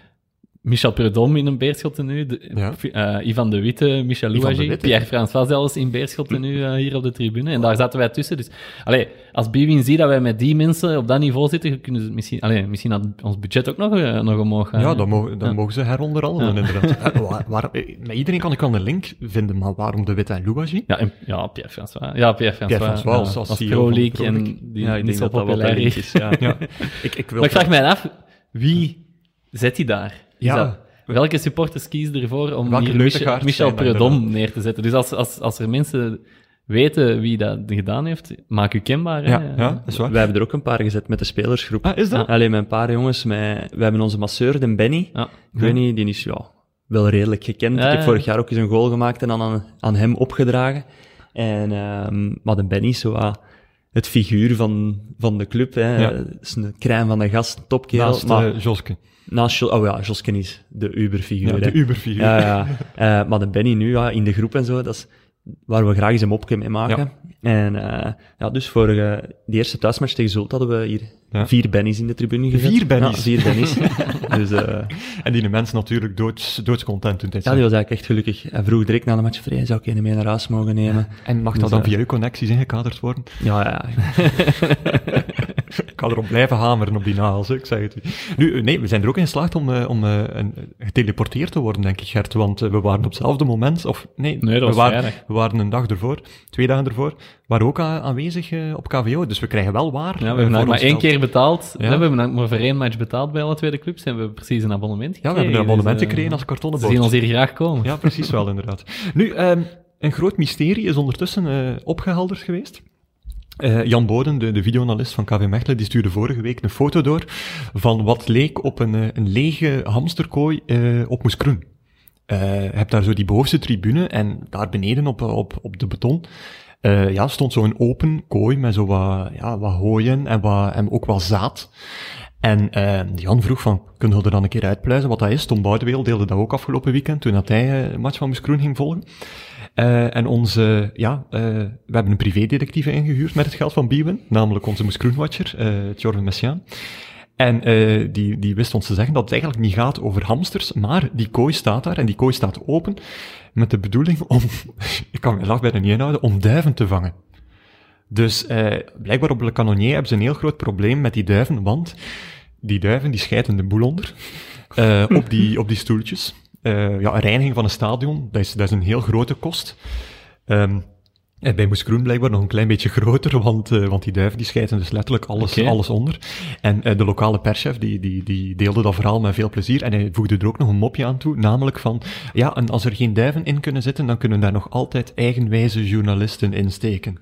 Michel Prudhomme in een beerschot nu, Ja. eh, Ivan de Witte, Michel Louagie. Pierre-François zelfs in beerschot nu eh, hier op de tribune. En daar zaten wij tussen. Dus, allee, als Biwin ziet dat wij met die mensen op dat niveau zitten, kunnen ze misschien, allee, misschien had ons budget ook nog, eh, nog omhoog gaan. Ja, dan, mogen, dan Ja. mogen ze heronderhandelen, inderdaad. Eh, waar, waar- met iedereen kan ik wel een link vinden, maar waarom de Witte en Louagie? Ja, ja Pierre-François. Ja, Pierre-François. Pierre-François als- ja, als als van pro-league Pro en die Ja, ik niet zo dat dat wat populair is. Ja. Ja. ik, ik wil Maar ik vraag mij af, wie zet hij daar? Ja. dat- welke supporters kiezen ervoor om Welke Michel, Michel Prudhomme neer te zetten? Dus als, als, als er mensen weten wie dat gedaan heeft, maak u kenbaar. Ja, ja, dat is waar. Wij hebben er ook een paar gezet met de spelersgroep. Ah, is dat? Alleen met een paar jongens. Met, we hebben onze masseur, de Benny. Weet niet, die is ja, wel redelijk gekend. Ja, ik heb ja. vorig jaar ook eens een goal gemaakt en dan aan, aan hem opgedragen. En, ehm, maar de Benny is zo wat het figuur van, van de club. Hè. Ja. Is een krijn van de gast, topkerel. Naast maar, eh, Joske. Naast oh ja, Josken is de Uber-figuur. Ja, de Uber-figuur. Ja, ja. Eh, maar de Benny nu, ja, in de groep en zo, dat is waar we graag eens een mopje mee maken. En eh, ja, dus voor eh, die eerste thuismatch tegen Zult hadden we hier vier Bennies in de tribune gezet. Vier Bennies? Ja, vier Bennies. dus En die mens natuurlijk doods, doodscontent toen ja, die was eigenlijk echt gelukkig. Hij vroeg direct na de match, vrij, zou ik een mee naar huis mogen nemen? En mag dat Dus, dan eh, via uw connecties ingekaderd worden? Ja, ja. Ik kan erop blijven hameren op die nagels, ik zeg het u. Nu, eh, nee, we zijn er ook in geslaagd om, eh, om eh, een, geteleporteerd te worden, denk ik, Gert. Want we waren op hetzelfde moment, of nee, we, waren, we waren een dag ervoor, twee dagen ervoor, waren ook aanwezig op KVO. Dus we krijgen wel waar. Ja, we hebben maar één keer betaald. Ja. We hebben maar voor één match betaald bij alle tweede clubs en we hebben precies een abonnement Ja, gekregen. we hebben een abonnement Dus, gekregen als kartonnen Ze zien ons hier graag komen. Ja, precies wel, inderdaad. Nu, ehm, een groot mysterie is ondertussen eh, opgehelderd geweest. Eh, Jan Boden, de, de videoanalist van KV Mechelen, die stuurde vorige week een foto door van wat leek op een, eh, een lege hamsterkooi eh, op Moeskroen. Je hebt daar zo die bovenste tribune en daar beneden op, op, op de beton eh, ja, stond zo'n open kooi met zo wat, ja, wat hooien en, wat, en ook wat zaad. En Jan vroeg van, kunnen we er dan een keer uitpluizen wat dat is? Tom Boudeweel deelde dat ook afgelopen weekend, toen dat hij een match van Moeskroen ging volgen. Eh, en onze, ja, eh, we hebben een privédetectieve ingehuurd met het geld van Biewen, namelijk onze Moeskroenwatcher, eh Jorven Messiaan. En eh, die, die wist ons te zeggen dat het eigenlijk niet gaat over hamsters, maar die kooi staat daar en die kooi staat open met de bedoeling om, ik kan mijn lach bijna niet inhouden, om duiven te vangen. Dus eh, blijkbaar op Le Canonnier hebben ze een heel groot probleem met die duiven, want die duiven die schijten de boel onder eh, op, die, op die stoeltjes. Eh, ja, een reiniging van een stadion, dat is, dat is een heel grote kost. Ehm, en bij Moes Groen blijkbaar nog een klein beetje groter, want, eh, want die duiven die schijten dus letterlijk alles, alles onder. En eh, de lokale perschef die, die, die deelde dat verhaal met veel plezier en hij voegde er ook nog een mopje aan toe, namelijk van, ja, en als er geen duiven in kunnen zitten, dan kunnen daar nog altijd eigenwijze journalisten in steken.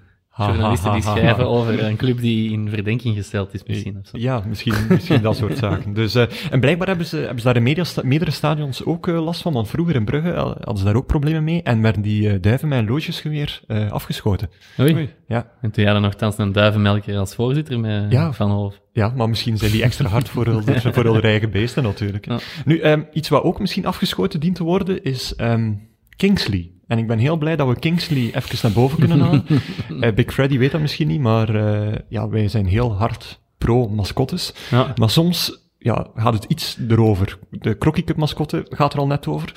Journalisten die schrijven over een club die in verdenking gesteld is misschien. Of zo. Ja, misschien, misschien dat soort zaken. Dus, eh, en blijkbaar hebben ze, hebben ze daar in media, meerdere stadions ook eh, last van, want vroeger in Brugge hadden ze daar ook problemen mee en werden die eh, duiven met een loodjesgeweer eh, afgeschoten. Oei. Ja, En toen hadden nogthans een duivenmelker als voorzitter met Ja. Van Hoof. ja, maar misschien zijn die extra hard voor hun, voor hun eigen beesten natuurlijk. Ja. Nu, ehm, iets wat ook misschien afgeschoten dient te worden, is ehm, Kingsley. En ik ben heel blij dat we Kingsley even naar boven kunnen halen. Eh, Big Freddy weet dat misschien niet, maar eh, ja, wij zijn heel hard pro-mascottes. Ja. Maar soms ja, gaat het iets erover. De Crocky Cup mascotte gaat er al net over.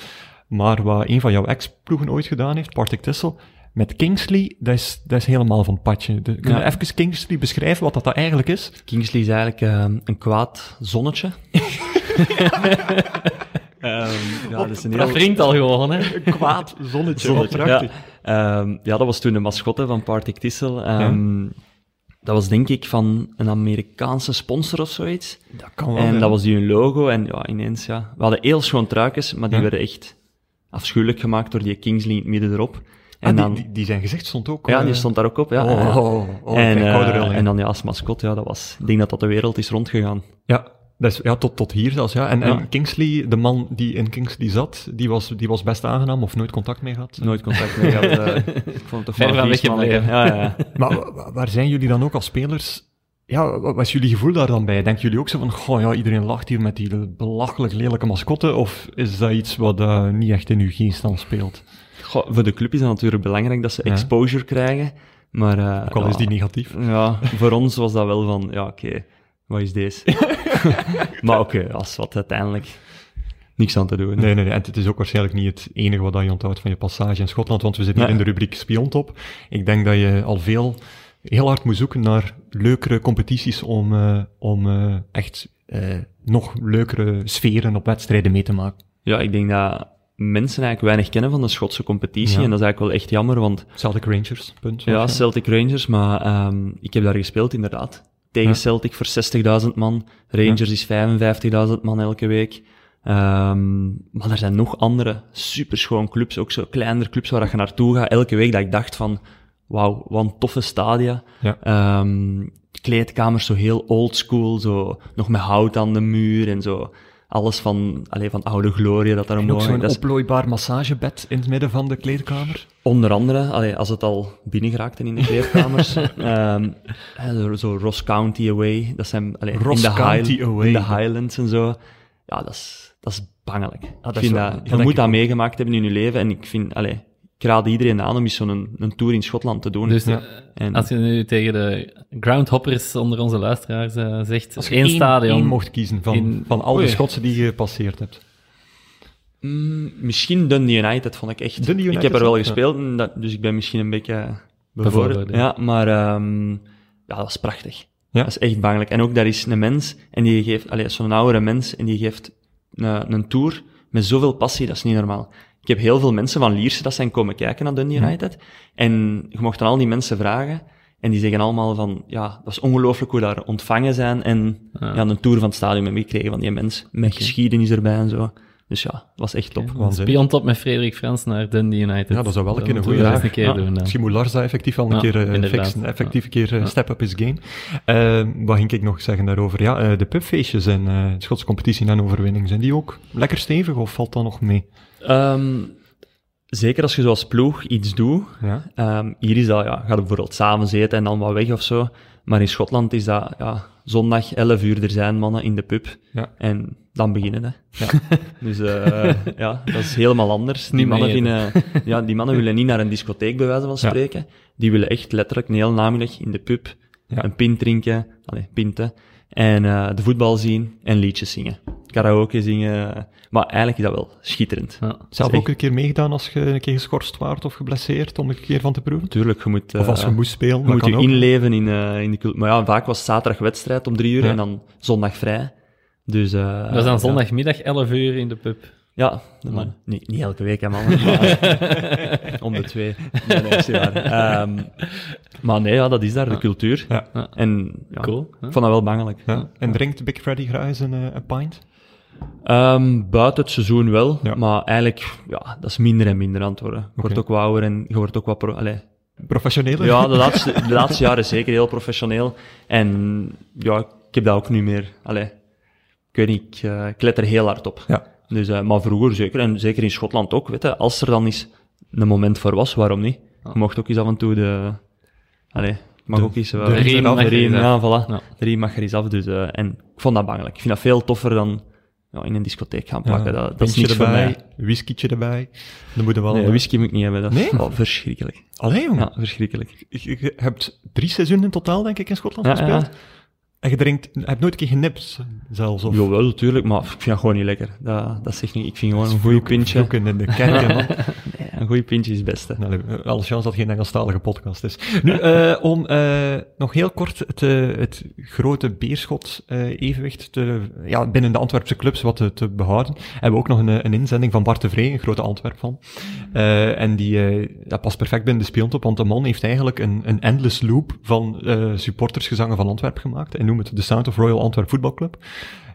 Maar wat een van jouw ex-ploegen ooit gedaan heeft, Partick Tissel, met Kingsley, dat is, dat is helemaal van het padje. De, kun je Ja. even Kingsley beschrijven wat dat, dat eigenlijk is? Kingsley is eigenlijk eh, een kwaad zonnetje. Ehm, ja, dat is een heel... wringt al gewoon, hè. Een kwaad zonnetje. Zonnetje, prachtig. Ja. Ehm, ja, dat was toen de mascotte van Partick Tissel. Ehm, Dat was denk ik van een Amerikaanse sponsor of zoiets. Dat kan wel. En ja. dat was die hun logo. En ja, ineens, ja. We hadden heel schoon truikens, maar die Ja. werden echt afschuwelijk gemaakt door die Kingsley in het midden erop. Ah, En die, dan, die, die zijn gezicht stond ook. ja, eh, die stond daar ook op. Ja, Oh, ja. oh, oh, en, eh, en dan ja, als mascot, ja, dat was, ik denk dat dat de wereld is rondgegaan. Ja, Dus ja, tot, tot hier zelfs, ja. En, Ja. en Kingsley, de man die in Kingsley zat, die was, die was best aangenaam of nooit contact mee gehad. Nooit contact mee gehad. eh, ik vond het weggebleven. manneke. Ja, ja. Maar wa- wa- waar zijn jullie dan ook als spelers? Ja, wat was jullie gevoel daar dan bij? Denken jullie ook zo van, goh ja, iedereen lacht hier met die belachelijk lelijke mascotte? Of is dat iets wat eh, niet echt in uw geest dan speelt? Goh, voor de club is het natuurlijk belangrijk dat ze Ja. exposure krijgen. Maar, eh, Ook al is die negatief. Ja, voor ons was dat wel van, ja, oké, wat is deze? maar oké, als wat uiteindelijk niks aan te doen. Nee, nee, nee. En het is ook waarschijnlijk niet het enige wat je onthoudt van je passage in Schotland, want we zitten hier Nee. in de rubriek Spiontop. Ik denk dat je al veel, heel hard moet zoeken naar leukere competities om, eh, om eh, echt eh, nog leukere sferen op wedstrijden mee te maken. Ja, ik denk dat mensen eigenlijk weinig kennen van de Schotse competitie. Ja. En dat is eigenlijk wel echt jammer, want Celtic Rangers, punt. ja, Celtic Rangers, maar ehm, ik heb daar gespeeld inderdaad. Tegen Ja. Celtic voor 60.000 man. Rangers is 55.000 man elke week. Ehm, maar er zijn nog andere superschoon clubs, ook zo kleinere clubs waar je naartoe gaat elke week, dat ik dacht van, wauw, wat een toffe stadia. Ja. Ehm, kleedkamers zo heel old school, zo nog met hout aan de muur en zo. Alles van, alleen van oude glorie dat daar En ook omhoog zo'n is oplooibaar massagebed in het midden van de kleedkamer. Onder andere, allee, als het al binnen geraakte in de kleedkamers, hè, zo- zo Ross County Away, dat zijn allee, Ross in, de County High- Away. in de Highlands en zo. Ja, dat is, dat is bangelijk. dat ik is vind wel- dat, je moet dat meegemaakt hebben in je leven en ik vind, allee, ik raad iedereen aan om eens zo'n een tour in Schotland te doen. Dus Ja. eh, en, als je nu tegen de groundhoppers onder onze luisteraars eh, zegt, Als je één één, stadion... één mocht kiezen van, in- van al de Oei. Schotsen die je gepasseerd hebt. Mm, misschien Dundee United vond ik echt. Dundee United, ik heb er wel gespeeld, dat, dus ik ben misschien een beetje bevooroordeeld. Bevooroordeeld. Ja, maar ehm, ja, dat was prachtig. Ja. Dat is echt bangelijk. En ook daar is een mens, en die geeft, allee, zo'n oudere mens, en die geeft een, een tour met zoveel passie, dat is niet normaal. Ik heb heel veel mensen van Lierse dat zijn komen kijken naar Dundee United, en je mocht dan al die mensen vragen, en die zeggen allemaal van, ja, dat is ongelooflijk hoe daar ontvangen zijn, en Ja. ja. een tour van het stadion met meekregen van die mens, met geschiedenis erbij en zo. Dus ja, dat was echt top. Waanzinnig. Spiontop met Frederik Frans naar Dundee United. Ja, dat zou wel een keer een goede vraag. een keer Ja. doen. dan. Misschien moet Lars dat effectief wel een Ja, keer eh, fixen, effectief een keer eh, step up his game. Eh, wat ging ik nog zeggen daarover? Ja, eh, de pubfeestjes eh, de Schotse competitie en overwinning, zijn die ook lekker stevig of valt dat nog mee? Ehm, zeker als je zoals ploeg iets doet. Ja, Ehm, hier is dat, ja, gaat bijvoorbeeld samen eten en dan wat weg of zo. Maar in Schotland is dat, ja, zondag 11 uur er zijn mannen in de pub. Ja. En dan beginnen hè. Ja. dus eh, ja, dat is helemaal anders. Die mannen, vinden, ja, die mannen willen niet naar een discotheek, bij wijze van spreken. Die willen echt letterlijk een heel namiddag in de pub een pint drinken, allee, pinten, en eh, de voetbal zien en liedjes zingen. Karaoke zingen. Maar eigenlijk is dat wel schitterend. Ja. zelf ook een keer meegedaan als je een keer geschorst waart of geblesseerd, om er een keer van te proeven? Tuurlijk, je moet... Of als je eh, moest spelen, Je moet je ook. inleven in, eh, in de cultuur. Maar ja, vaak was zaterdag wedstrijd om drie uur Ja. en dan zondag vrij. Dus, eh, Dat is dan ja. zondagmiddag 11 uur in de pub. Ja, maar niet, niet elke week, hè, man. Maar om de twee. Nee, nee, is niet waar. Ehm, maar nee, ja, dat is daar, de cultuur. Ja. Ja. En ja, Cool, ik vond dat wel bangelijk. Ja. En drinkt Big Freddy graag eens een, een pint? Ehm, buiten het seizoen wel, Ja. maar eigenlijk, ja, dat is minder en minder worden. Je wordt ook wat ouder en je wordt ook wat... Pro allee, Professioneler? Ja, de laatste, de laatste jaren zeker heel professioneel. En ja, ik heb dat ook niet meer. Allee, ik weet niet, ik, ik let er heel hard op. Ja. Dus, eh, maar vroeger zeker, en zeker in Schotland ook, weet je, als er dan eens een moment voor was, waarom niet? Je mocht ook eens af en toe de... Allee, mag De- ook eens... de riem mag er eens ja, voilà. Ja. De riem mag er eens af, dus... eh, en ik vond dat bangelijk. Ik vind dat veel toffer dan ja, in een discotheek gaan plakken. dat, dat is niks voor erbij, mij. whiskytje erbij. Dan moet je wel... Nee, whisky moet ik niet hebben. Dat is Nee? oh, verschrikkelijk. Allee, jongen. Ja, verschrikkelijk. Je, je hebt drie seizoenen in totaal, denk ik, in Schotland Ja, gespeeld. ja. En je drinkt, je hebt nooit een keer genipt, zelfs. Of Jawel, natuurlijk, maar ik vind dat gewoon niet lekker. Dat, dat zegt niet. Ik vind gewoon een goede pintje. in de kerk, man. Een goede pintje is het beste. Nou, alle chance dat geen Engelstalige podcast is. Nu, eh, om eh, nog heel kort het, eh, het grote Beerschot-evenwicht te, ja, binnen de Antwerpse clubs wat te, behouden, hebben we ook nog een, een inzending van Bart de Vree, een grote Antwerp van. En die dat past perfect binnen de speeltop, want de man heeft eigenlijk een, een endless loop van supportersgezangen van Antwerp gemaakt. En noemt het de Sound of Royal Antwerp Football Club.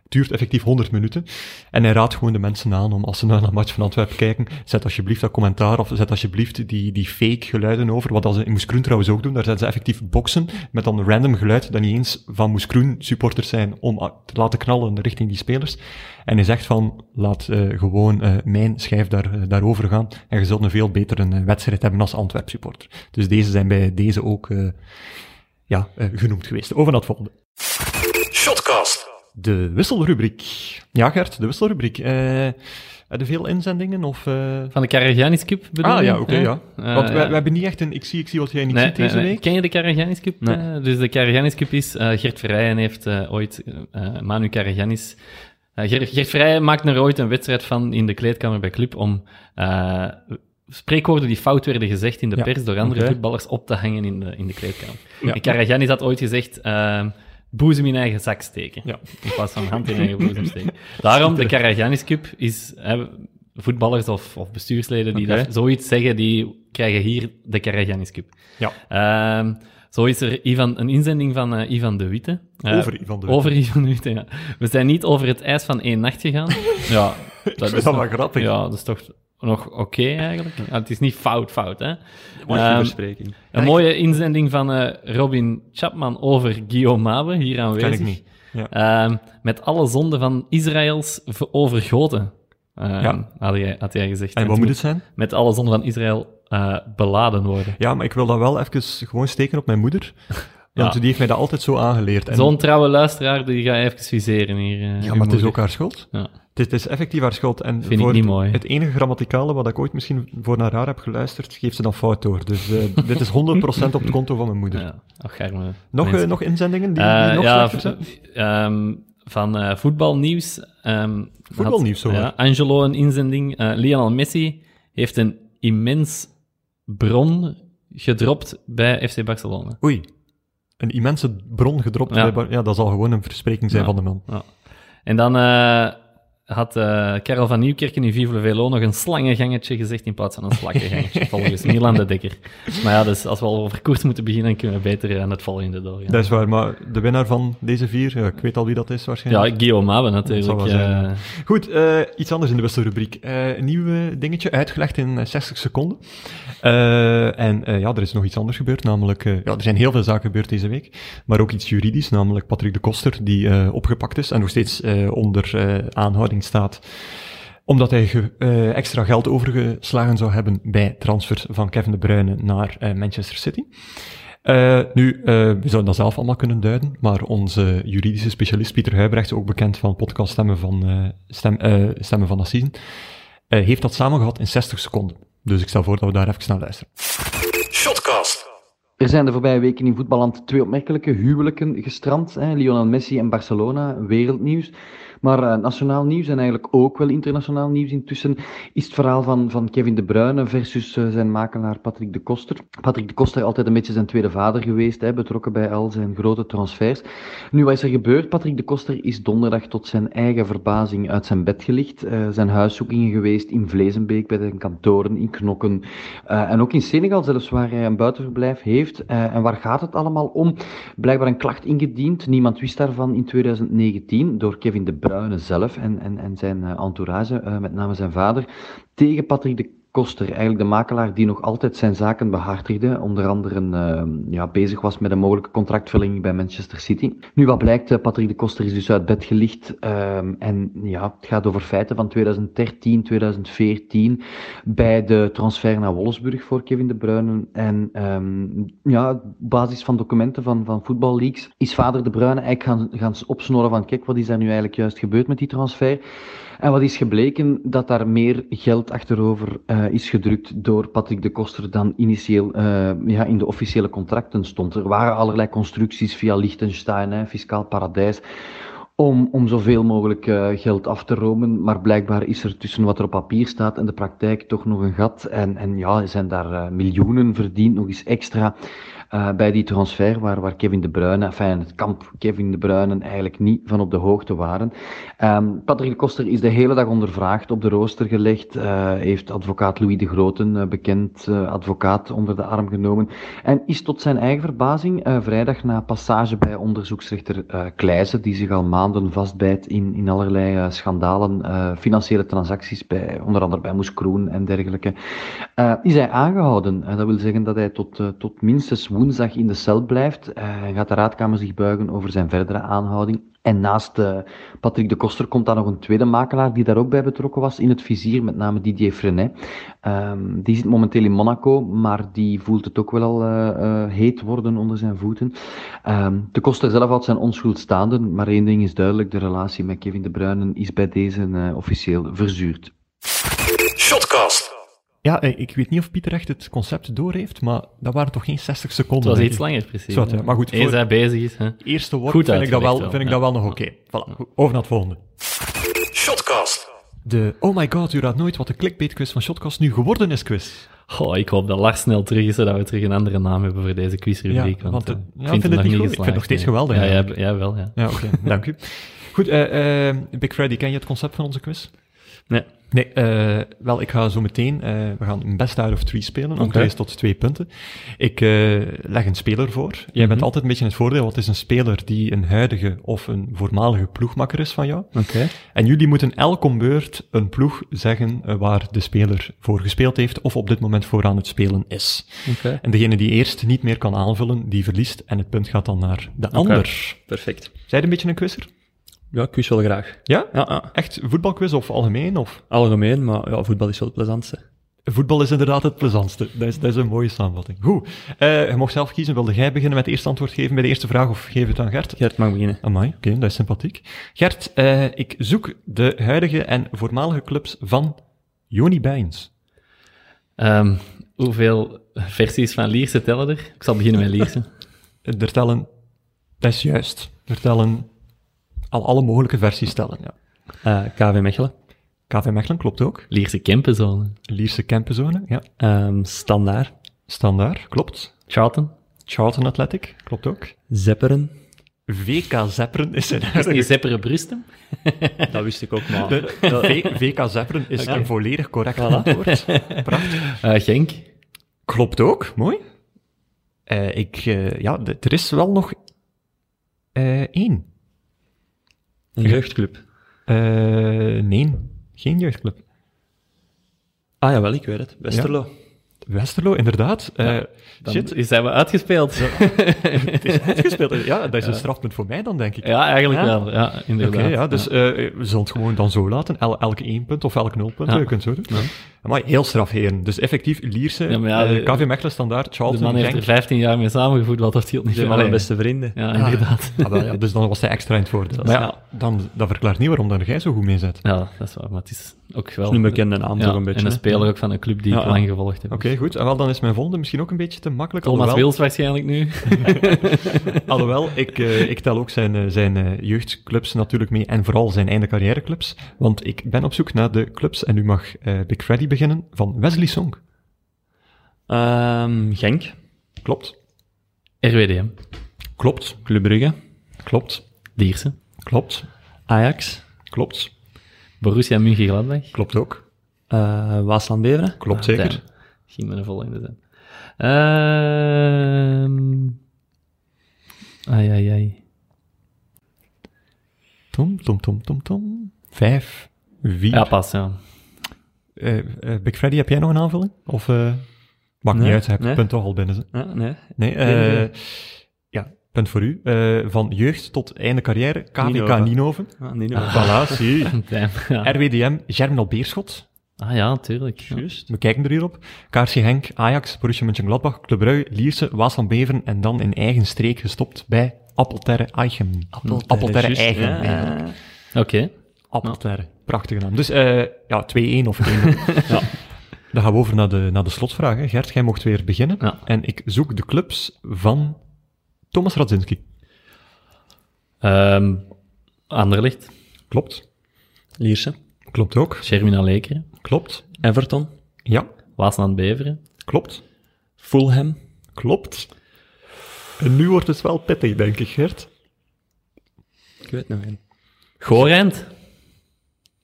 Duurt effectief 100 minuten. En hij raadt gewoon de mensen aan om, als ze naar een match van Antwerpen kijken, zet alsjeblieft dat commentaar of zet alsjeblieft die, die fake geluiden over. Wat ze in Moeskroen trouwens ook doen. Daar zetten ze effectief boxen met dan random geluid dat niet eens van Moeskroen supporters zijn om te laten knallen richting die spelers. En hij zegt van, laat eh, gewoon eh, mijn schijf daar, eh, daarover gaan en je zult een veel betere wedstrijd hebben als Antwerp supporter. Dus deze zijn bij deze ook ja, genoemd geweest. Over naar het volgende. Shotcast. De wisselrubriek. Ja, Gert, de wisselrubriek. Eh heb je veel inzendingen? Of, eh, Van de Karagianis Cup bedoel Ah ja, oké, Hè? ja. Eh, Want we, we hebben niet echt een... Ik zie, ik zie wat jij niet Nee, ziet deze nee, nee. week. Ken je de Karagianis Cup? Nee. Eh, dus de Karagianis Cup is, eh, Gert Verrijen heeft eh, ooit, eh, Manu Karagianis, eh, Gert, Gert Verrijen maakte er ooit een wedstrijd van in de kleedkamer bij Club om eh, spreekwoorden die fout werden gezegd in de Ja, pers door andere voetballers op te hangen in de, in de kleedkamer. Ja. En had ooit gezegd, eh, boezem in eigen zak steken. Ja. In plaats van hand in eigen boezem steken. Daarom, de Karagianis Cup is... hè, voetballers of, of bestuursleden die daar zoiets zeggen, die krijgen hier de Karagianis Cup. Ja. Ehm, zo is er Ivan, een inzending van eh, Ivan de Witte. Eh, Over Ivan de Witte. Over Ivan de Witte, ja. We zijn niet over het ijs van één nacht gegaan. ja, dat nog- wel grappig. Ja, dat is toch nog oké eigenlijk. Ja, het is niet fout, fout, hè. Mooie Ehm, een mooie inzending van eh, Robin Chapman over Guillaume Mabe, hier aanwezig. Ken ik niet. Ja. Ehm, met alle zonden van Israëls overgoten, ehm, Ja. had, jij, had jij gezegd. En wat moet het zijn? Met alle zonden van Israël eh, beladen worden. Ja, maar ik wil dat wel even gewoon steken op mijn moeder. Want Ja. die heeft mij dat altijd zo aangeleerd. En, Zo'n trouwe luisteraar, die ga je even viseren hier. eh, ja, maar het is ook haar schuld. Ja. Het is, effectief haar schuld. En Vind ik niet het, mooi. het enige grammaticale wat ik ooit misschien voor naar haar heb geluisterd, geeft ze dan fout door. Dus eh, dit is 100% op het konto van mijn moeder. Ja, ach, arme Nog, eh, nog inzendingen die, Eh, die nog ja, slechter zijn? ehm, van voetbalnieuws. ehm, Voetbalnieuws, had- zo, ja, Angelo een inzending. Lionel Messi heeft een immens bron gedropt bij FC Barcelona. Oei. Een immense bron gedropt. Ja. bij Bar- ja, dat zal gewoon een verspreking zijn Ja. van de man. Ja. En dan had eh Karel van Nieuwkerken in Vive Velo nog een slangengangetje gezegd in plaats van een slakkengangetje, volgens Milan de Dekker. Maar ja, dus als we al over koers moeten beginnen, kunnen we beter aan het volgende doorgaan. Dat is waar, maar de winnaar van deze vier, ja, ik weet al wie dat is waarschijnlijk. Ja, Guillaume Mabe Dat zal natuurlijk. zijn, eh, ja. Goed, eh, iets anders in de wisselrubriek. Eh, een nieuw eh, dingetje, uitgelegd in eh, 60 seconden. Eh, en eh, ja, er is nog iets anders gebeurd, namelijk... eh, ja, er zijn heel veel zaken gebeurd deze week, maar ook iets juridisch, namelijk Patrick de Koster, die eh, opgepakt is en nog steeds eh, onder eh, staat omdat hij ge- eh, extra geld overgeslagen zou hebben bij transfers van Kevin De Bruyne naar eh, Manchester City. Eh, nu, eh, we zouden dat zelf allemaal kunnen duiden, maar onze juridische specialist Pieter Huibrechts, ook bekend van podcast Stemmen van, eh, stem, eh, Stemmen van Assisen, eh, heeft dat samengevat in 60 seconden. Dus ik stel voor dat we daar even naar luisteren. Shotcast. Er zijn de voorbije weken in voetballand twee opmerkelijke huwelijken gestrand. Hè? Lionel Messi en Barcelona, wereldnieuws. Maar eh, nationaal nieuws en eigenlijk ook wel internationaal nieuws intussen is het verhaal van, van Kevin De Bruyne versus eh, zijn makelaar Patrick de Koster. Patrick de Koster altijd een beetje zijn tweede vader geweest, hè, betrokken bij al zijn grote transfers. Nu, wat is er gebeurd? Patrick de Koster is donderdag tot zijn eigen verbazing uit zijn bed gelicht. Er zijn huiszoekingen geweest in Vlezenbeek, bij zijn kantoren, in Knokken en ook in Senegal zelfs, waar hij een buitenverblijf heeft. En waar gaat het allemaal om? Blijkbaar een klacht ingediend, niemand wist daarvan in 2019, door Kevin De Bruyne zelf en, en, en zijn eh, entourage, eh, met name zijn vader, tegen Patrick de Eigenlijk de makelaar die nog altijd zijn zaken behartigde, onder andere eh, ja, bezig was met een mogelijke contractverlenging bij Manchester City. Nu, wat blijkt, eh, Patrick de Koster is dus uit bed gelicht ehm, en ja, het gaat over feiten van 2013, 2014, bij de transfer naar Wolfsburg voor Kevin De Bruyne. En ehm, ja, op basis van documenten van, van voetballeaks is vader De Bruyne eigenlijk gaan, gaan opsnorren van kijk, wat is er nu eigenlijk juist gebeurd met die transfer? En wat is gebleken? Dat daar meer geld achterover eh, is gedrukt door Patrick de Koster dan initieel eh, ja, in de officiële contracten stond. Er waren allerlei constructies via Liechtenstein, hè, fiscaal paradijs, om, om zoveel mogelijk eh, geld af te romen. Maar blijkbaar is er tussen wat er op papier staat en de praktijk toch nog een gat. En, en ja, zijn daar miljoenen verdiend, nog eens extra. Eh, bij die transfer waar, waar Kevin De Bruyne, enfin het kamp Kevin De Bruyne eigenlijk niet van op de hoogte waren. Ehm, Patrick Koster is de hele dag ondervraagd, op de rooster gelegd, eh, heeft advocaat Louis de Groten, eh, bekend advocaat, onder de arm genomen en is tot zijn eigen verbazing vrijdag na passage bij onderzoeksrechter Kleijzen, die zich al maanden vastbijt in, in allerlei schandalen, financiële transacties, bij, onder andere bij Moes Kroen en dergelijke, is hij aangehouden. Eh, dat wil zeggen dat hij tot, tot minstens woensdag in de cel blijft. Eh, gaat de raadkamer zich buigen over zijn verdere aanhouding. En naast eh, Patrick de Koster komt daar nog een tweede makelaar die daar ook bij betrokken was in het vizier, met name Didier Frenet. Ehm, die zit momenteel in Monaco, maar die voelt het ook wel al eh, heet worden onder zijn voeten. Ehm, de Koster zelf houdt zijn onschuld staande, maar één ding is duidelijk, de relatie met Kevin De Bruyne is bij deze officieel verzuurd. Shotcast. Ja, eh, ik weet niet of Pieter echt het concept doorheeft, maar dat waren toch geen 60 Het seconden. was denk iets langer, precies. Ja. Maar goed, Eens voor- hij bezig is. Hè. Eerste woord Goed vind ik dat wel, vind ik dat ja. wel nog oké. Voilà, goed. over naar het volgende. Shotcast. De Oh my god, u raadt nooit wat de clickbait-quiz van Shotcast nu geworden is quiz. Oh, ik hoop dat Lars snel terug is, zodat we terug een andere naam hebben voor deze quizrubriek. Ja, want, want, ja, ik vind het niet. Ik vind het nog steeds nee. geweldig Ja, eigenlijk. jij wel, ja. Ja, oké, dank u. Goed, eh, eh, Big Freddy, ken je het concept van onze quiz? Nee. Nee, eh, wel, ik ga zo meteen, eh, we gaan een best out of three spelen, twee tot twee punten. Ik eh, leg een speler voor. Jij bent altijd een beetje in het voordeel, want het is een speler die een huidige of een voormalige ploegmakker is van jou. Oké. En jullie moeten elk om beurt een ploeg zeggen waar de speler voor gespeeld heeft of op dit moment voor aan het spelen is. Oké. En degene die eerst niet meer kan aanvullen, die verliest en het punt gaat dan naar de ander. Perfect. Zij een beetje een quizzer? Ja, ik quiz wel graag. Ja? Ja, ja. Echt voetbalquiz of algemeen? Of? Algemeen, maar ja, voetbal is wel het plezantste. Voetbal is inderdaad het plezantste. Dat is, dat is een mooie samenvatting. Goed. Eh, je mocht zelf kiezen. Wilde jij beginnen met het eerste antwoord geven bij de eerste vraag of geef het aan Gert? Gert mag beginnen. Amai, oké, dat is sympathiek. Gert, eh, ik zoek de huidige en voormalige clubs van Joni Bijns. Ehm, hoeveel versies van Lierse tellen er? Ik zal beginnen met Lierse. Er tellen, dat is juist, er tellen al alle mogelijke versies tellen. Ja. Eh, KV Mechelen. KV Mechelen klopt ook. Lierse Kempenzone. Lierse Kempenzone, ja. Ehm, Standaard. Standaard, klopt. Charlton. Charlton Athletic, klopt ook. Zepperen. VK Zepperen is een Is Zeppere Brustem? Dat wist ik ook, maar... De, VK Zepperen is een volledig correct antwoord. Prachtig. Eh, Genk. Klopt ook, mooi. Eh, ik, ja, er is wel nog één. Een jeugdclub. Eh, nee, geen jeugdclub. Ah, jawel, ik weet het. Westerlo. Westerlo, inderdaad. Eh Dan shit, is zijn we uitgespeeld. het is uitgespeeld. Ja, dat is een strafpunt voor mij dan, denk ik. Ja, eigenlijk Ja? wel. Ja, Oké, inderdaad. ja, dus eh, we zullen het gewoon dan zo laten. El, elk één punt of elk nul punt. Ja. Je kunt het zo doen. Maar heel straf, heren. Dus effectief, Lierse, Ja, maar ja, eh, de- KV Mechelen standaard, De Charlton, man heeft er Genk. 15 jaar mee samengevoerd, wat heeft hij niet veel mijn beste vrienden. Ja, inderdaad. Ah, ja, dus dan was hij extra in het voordeel. Maar ja, dan, dat verklaart niet waarom dan jij zo goed mee zit. Ja, dat is waar. Maar het is ook wel... Een onbekende naam Ja, toch een beetje. en een speler ook van een club die Ja, ik ja. lang gevolgd heb. Oké, goed. En wel, dan is mijn volgende misschien ook een beetje te makkelijk. Thomas alhoewel, Wils waarschijnlijk nu. alhoewel ik, eh, ik tel ook zijn, eh, zijn eh, jeugdclubs natuurlijk mee en vooral zijn einde carrièreclubs. Want ik ben op zoek naar de clubs en nu mag eh, Big Freddy beginnen van Wesley Song. Ehm, Genk. Klopt. RWDM. Klopt. Club Brugge. Klopt. Lierse. Klopt. Ajax. Klopt. Borussia Mönchengladbach. Klopt ook. eh Waasland Beveren. Klopt Ah, zeker. Met een volgende zijn. Ehm ai, ai, ai. Tom, tom, tom, tom, tom. Vijf. Vier. Ja, pas, ja. Eh, eh, Big Freddy, heb jij nog een aanvulling? Of uh, maakt niet uit, je hebt nee. het punt toch al binnen. Ze. Ja, nee. Nee, ja, punt voor u. Van jeugd tot einde carrière, KVK Ninoven. Ninoven. Ah, Ah. Voilà, zie. Ja. RWDM, Germinal Beerschot. Ah ja, tuurlijk. Ja. Juist. We kijken er hier op. KRC Henk, Ajax, Borussia Mönchengladbach, Club Brugge, Lierse, Waasland Beveren en dan in eigen streek gestopt bij Appelterre Eichem. Appelterre juist. Eigen, Ja, eigenlijk. Oké. Appelterre. Prachtige naam. Dus eh, ja, 2-1 of 1 ja. Dan gaan we over naar de, naar de slotvraag. Hè. Gert, jij mocht weer beginnen. Ja. En ik zoek de clubs van Thomas Radzinski. Ehm Anderlicht. Klopt. Lierse. Klopt ook. Shermina Lekeren. Klopt. Everton. Ja. Waasland Beveren. Klopt. Fulham. Klopt. En nu wordt het wel pittig, denk ik, Gert. Ik weet nog niet. Gorent.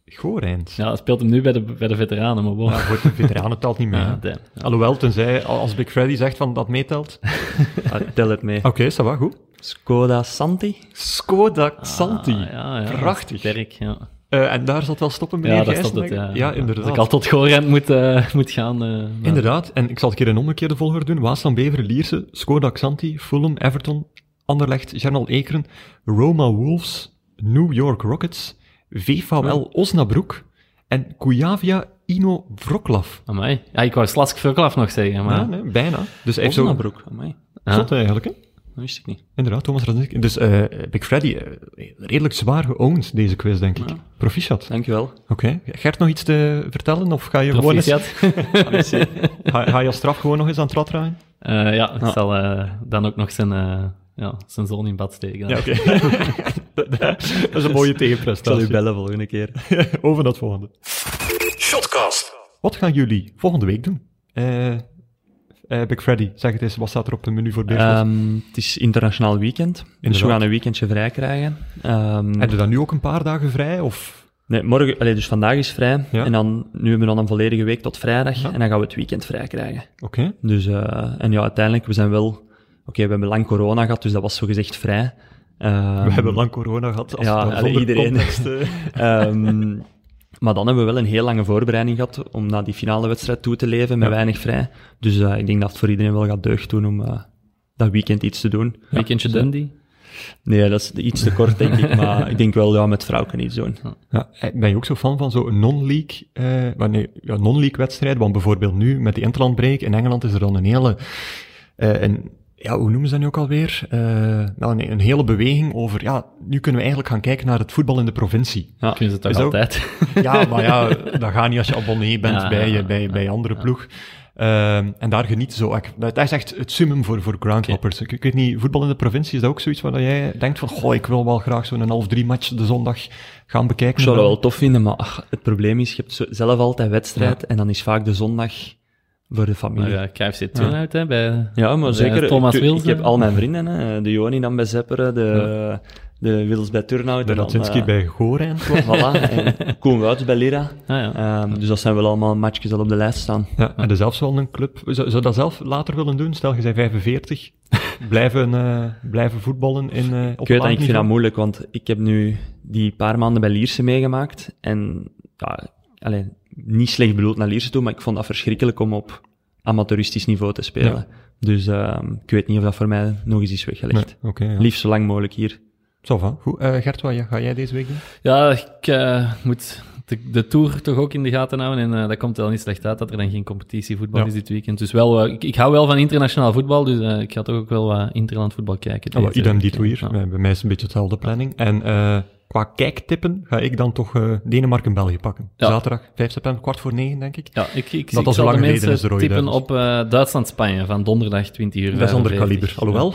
Gorijnd. Ja, dat speelt hem nu bij de, bij de veteranen, maar. Ja, voor de veteranen telt niet mee. Ja. Alhoewel, tenzij als Big Freddy zegt van dat meetelt. Ah, tel het mee. Oké, ça va, goed. Skoda Santi? Skoda. Ah, ja, ja, Prachtig. Sterk, ja. Eh, en daar zat wel stoppen, meneer Ja, dat stopt het, ja. Ja, inderdaad. Als ik al tot Gorent moet, eh, moet gaan... eh, Inderdaad, en ik zal het een keer een omgekeerde volgorde doen. Waasland Beveren, Lierse, Skoda Xanti, Fulham, Everton, Anderlecht, Jarnal Ekeren, Roma Wolves, New York Rockets, VVL Osnabrück en Kujavia Ino Wroclaw. Amai. Ja, ik wou Slask Vrokolav nog zeggen, maar... Ja, nee, bijna. Dus hij heeft zo... Amai. Zot eigenlijk, hè? Dat wist ik niet. Inderdaad, Thomas Radzinski. Dus eh, Big Freddy, eh, redelijk zwaar geowned, deze quiz, denk ik. Ja. Proficiat. Dankjewel. Oké. Gert, nog iets te vertellen? Of ga je gewoon eens, Proficiat. ga, ga je als straf gewoon nog eens aan het rad draaien? Eh, ja, ik zal eh, dan ook nog zijn, eh, ja, zijn zoon in bad steken. Ja, oké. dat is een mooie Ik zal u tegenprestatie. bellen volgende keer. Over dat volgende. Shotcast. Wat gaan jullie volgende week doen? Eh, eh, Big Freddy, zeg het eens, wat staat er op het menu voor Beerschot? Ehm, het is internationaal weekend, dus we gaan een weekendje vrij krijgen. Ehm, Heb je dan nu ook een paar dagen vrij? Of? nee, morgen, allee, dus vandaag is vrij. Ja. En dan, nu hebben we dan een volledige week tot vrijdag. Ja. En dan gaan we het weekend vrij krijgen. Oké. Dus, eh, en ja, uiteindelijk, we zijn wel... Oké, we hebben lang corona gehad, dus dat was zogezegd vrij. Ehm, We hebben lang corona gehad. Als ja, allee, iedereen. context, Ehm, maar dan hebben we wel een heel lange voorbereiding gehad om naar die finale wedstrijd toe te leven met Ja. weinig vrij. Dus eh, ik denk dat het voor iedereen wel gaat deugd doen om eh, dat weekend iets te doen. Weekendje Dundee. Nee, dat is iets te kort, denk ik. Maar ik denk wel ja, met vrouwen iets doen. Ja, eh, ben je ook zo fan van zo'n non-league, eh, nee, ja, non-league wedstrijden? Want bijvoorbeeld nu met die interlandbreak in Engeland is er dan een hele, eh, een, ja, hoe noemen ze dat nu ook alweer? Eh, nou, nee, een hele beweging over, ja, nu kunnen we eigenlijk gaan kijken naar het voetbal in de provincie. Ja. Kunnen ze ook- altijd. Ja, maar ja, dat gaat niet als je abonnee bent Ja, bij, ja, je, bij, ja, bij andere ploeg. Ehm, en daar genieten ze ook. Dat is echt het summum voor, voor groundhoppers. Ik, ik weet niet, voetbal in de provincie, is dat ook zoiets waar jij denkt van, goh, ik wil wel graag zo'n half drie match de zondag gaan bekijken? Ik zou dat wel tof vinden, maar ach, het probleem is, je hebt zo- zelf altijd wedstrijd en dan is vaak de zondag voor de familie. Maar ja, KFC toen uit, hè, bij... Ja, maar bij zeker. Thomas ik, Wils, ik heb al mijn vrienden, hè. de Joni dan bij Zepperen, de, de Wils bij Turnhout. De Radzinski eh, bij Goorijn. Voilà, en Koen Wouts bij Lira. Ah, ja. Ehm, dus dat zijn wel allemaal matchjes dat op de lijst staan. Ja, en zelfs wel een club. Zou, zou dat zelf later willen doen? Stel, je bent 45. blijven, eh, blijven voetballen in, eh op Ik weet dat, ik vind dat moeilijk, want ik heb nu die paar maanden bij Lierse meegemaakt. En ja, allee, niet slecht bedoeld naar Lierse toe, maar ik vond dat verschrikkelijk om op amateuristisch niveau te spelen. Ja. Dus ehm, ik weet niet of dat voor mij nog eens is weggelegd. Nee, ja. Liefst zo lang mogelijk hier. Ça va. Goed. Eh, Gert, wat ga jij deze week doen? Ja, ik eh, moet de, de Tour toch ook in de gaten houden. En eh, dat komt wel niet slecht uit dat er dan geen competitievoetbal Ja. is dit weekend. Dus wel, ik, ik hou wel van internationaal voetbal, dus eh, ik ga toch ook wel wat interland voetbal kijken. Oh, idem dito hier. Ja. Bij mij is het een beetje hetzelfde planning. En eh, qua kijktippen ga ik dan toch eh, Denemarken-België pakken. Ja. Zaterdag, 5 september, kwart voor negen, denk ik. Ja, ik, ik, Dat ik zal de mensen tippen op Duitsland-Spanje van donderdag 20 uur. Dat is ander 45. kaliber. Alhoewel,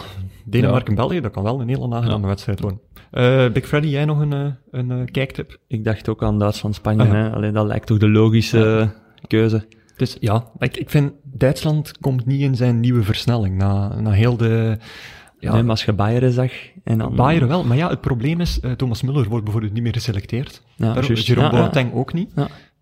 Denemarken-België, dat kan wel een hele aangename Ja. wedstrijd worden. Eh, Big Freddy, jij nog een, eh, een eh, kijktip? Ik dacht ook aan Duitsland-Spanje. Ah, ja. hè. Alleen dat lijkt toch de logische keuze. Dus ja, ik, ik vind Duitsland komt niet in zijn nieuwe versnelling. Na, na heel de... Ja, Nee, maar als je Bayern zag en dan... Bayern wel, maar ja, het probleem is, Thomas Muller wordt bijvoorbeeld niet meer geselecteerd. Ja, Daarom-. Jerome Ja, ja. Boateng ook niet.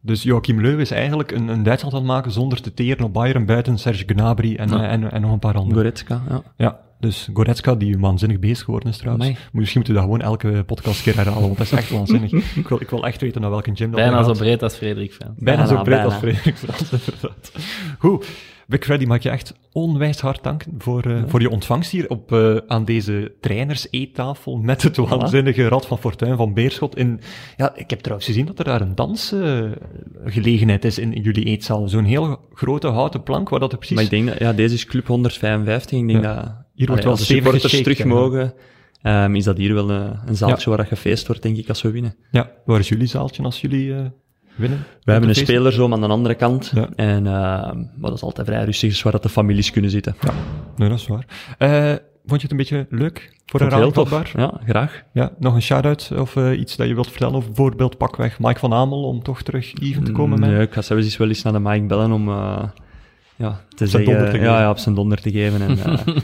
Dus Joachim Löw is eigenlijk een, een Duitsland aan het maken zonder te teren op Bayern, buiten Serge Gnabry en, Ja. eh, en, en nog een paar anderen. Goretzka, ja. Ja, dus Goretzka, die waanzinnig bezig geworden is trouwens. Amai. Misschien moeten we dat gewoon elke podcast keer herhalen, want dat is echt waanzinnig. ik, wil, ik wil echt weten naar welke gym dat Bijna zo breed als Frederik Fan. Bijna, Bijna, zo breed als. Frederik Frans, inderdaad. Goed. Big Freddy, mag je echt onwijs hard danken voor, eh, voor je ontvangst hier op, eh, aan deze trainers-eettafel met het waanzinnige Rad van Fortuin van Beerschot. In, ja, ik heb trouwens gezien dat er daar een dansgelegenheid is in, in jullie eetzaal. Zo'n heel grote houten plank, waar dat er precies... Maar ik denk dat, ja, deze is Club 155. Ik denk Ja. dat, Hier wordt wel als de supporters terug mogen, ehm, is dat hier wel een, een zaaltje waar dat gefeest wordt, denk ik, als we winnen. Ja, waar is jullie zaaltje als jullie eh, winnen? We hebben een spelerzoom aan de andere kant. Ja. En, ehm, maar dat is altijd vrij rustig, dus waar dat de families kunnen zitten. Ja, Nee, dat is waar. Eh, vond je het een beetje leuk voor een heel tof. Ja, graag. Ja, nog een shout-out of eh, iets dat je wilt vertellen over bijvoorbeeld pakweg Mike van Amel om toch terug even te komen met... Nee, ik ga zelfs eens wel eens naar de Mike bellen om, ja, te zijn zeggen, donder te ja, ja, op zijn donder te geven. En,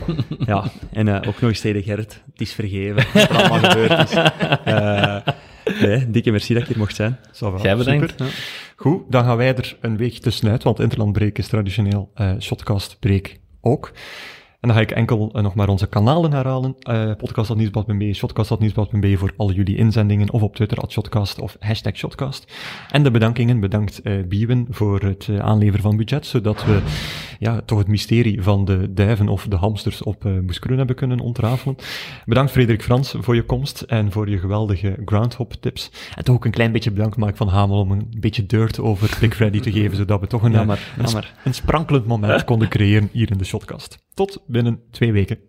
ja, en ook nog eens tegen Gerrit, het is vergeven, wat er allemaal gebeurd is. nee, dikke merci dat ik hier mocht zijn. Jij bedankt. super. Goed, dan gaan wij er een week tussenuit, want Interland Break is traditioneel eh Shotcast Break ook. En dan ga ik enkel eh, nog maar onze kanalen herhalen. eh podcast.nieuwsblad.be, shotcast.nieuwsblad.be voor al jullie inzendingen, of op Twitter, at shotcast of hashtag shotcast. En de bedankingen, bedankt eh Biewen voor het aanleveren van budget, zodat we ja, toch het mysterie van de duiven of de hamsters op eh Moeskroen hebben kunnen ontrafelen. Bedankt Frederik Frans voor je komst en voor je geweldige groundhop tips. En toch ook een klein beetje bedankt Mark van Hamel om een beetje dirt over Big Freddy te geven, zodat we toch een, Jammer, een, jammer. een sprankelend moment konden creëren hier in de shotcast. Tot binnen twee weken.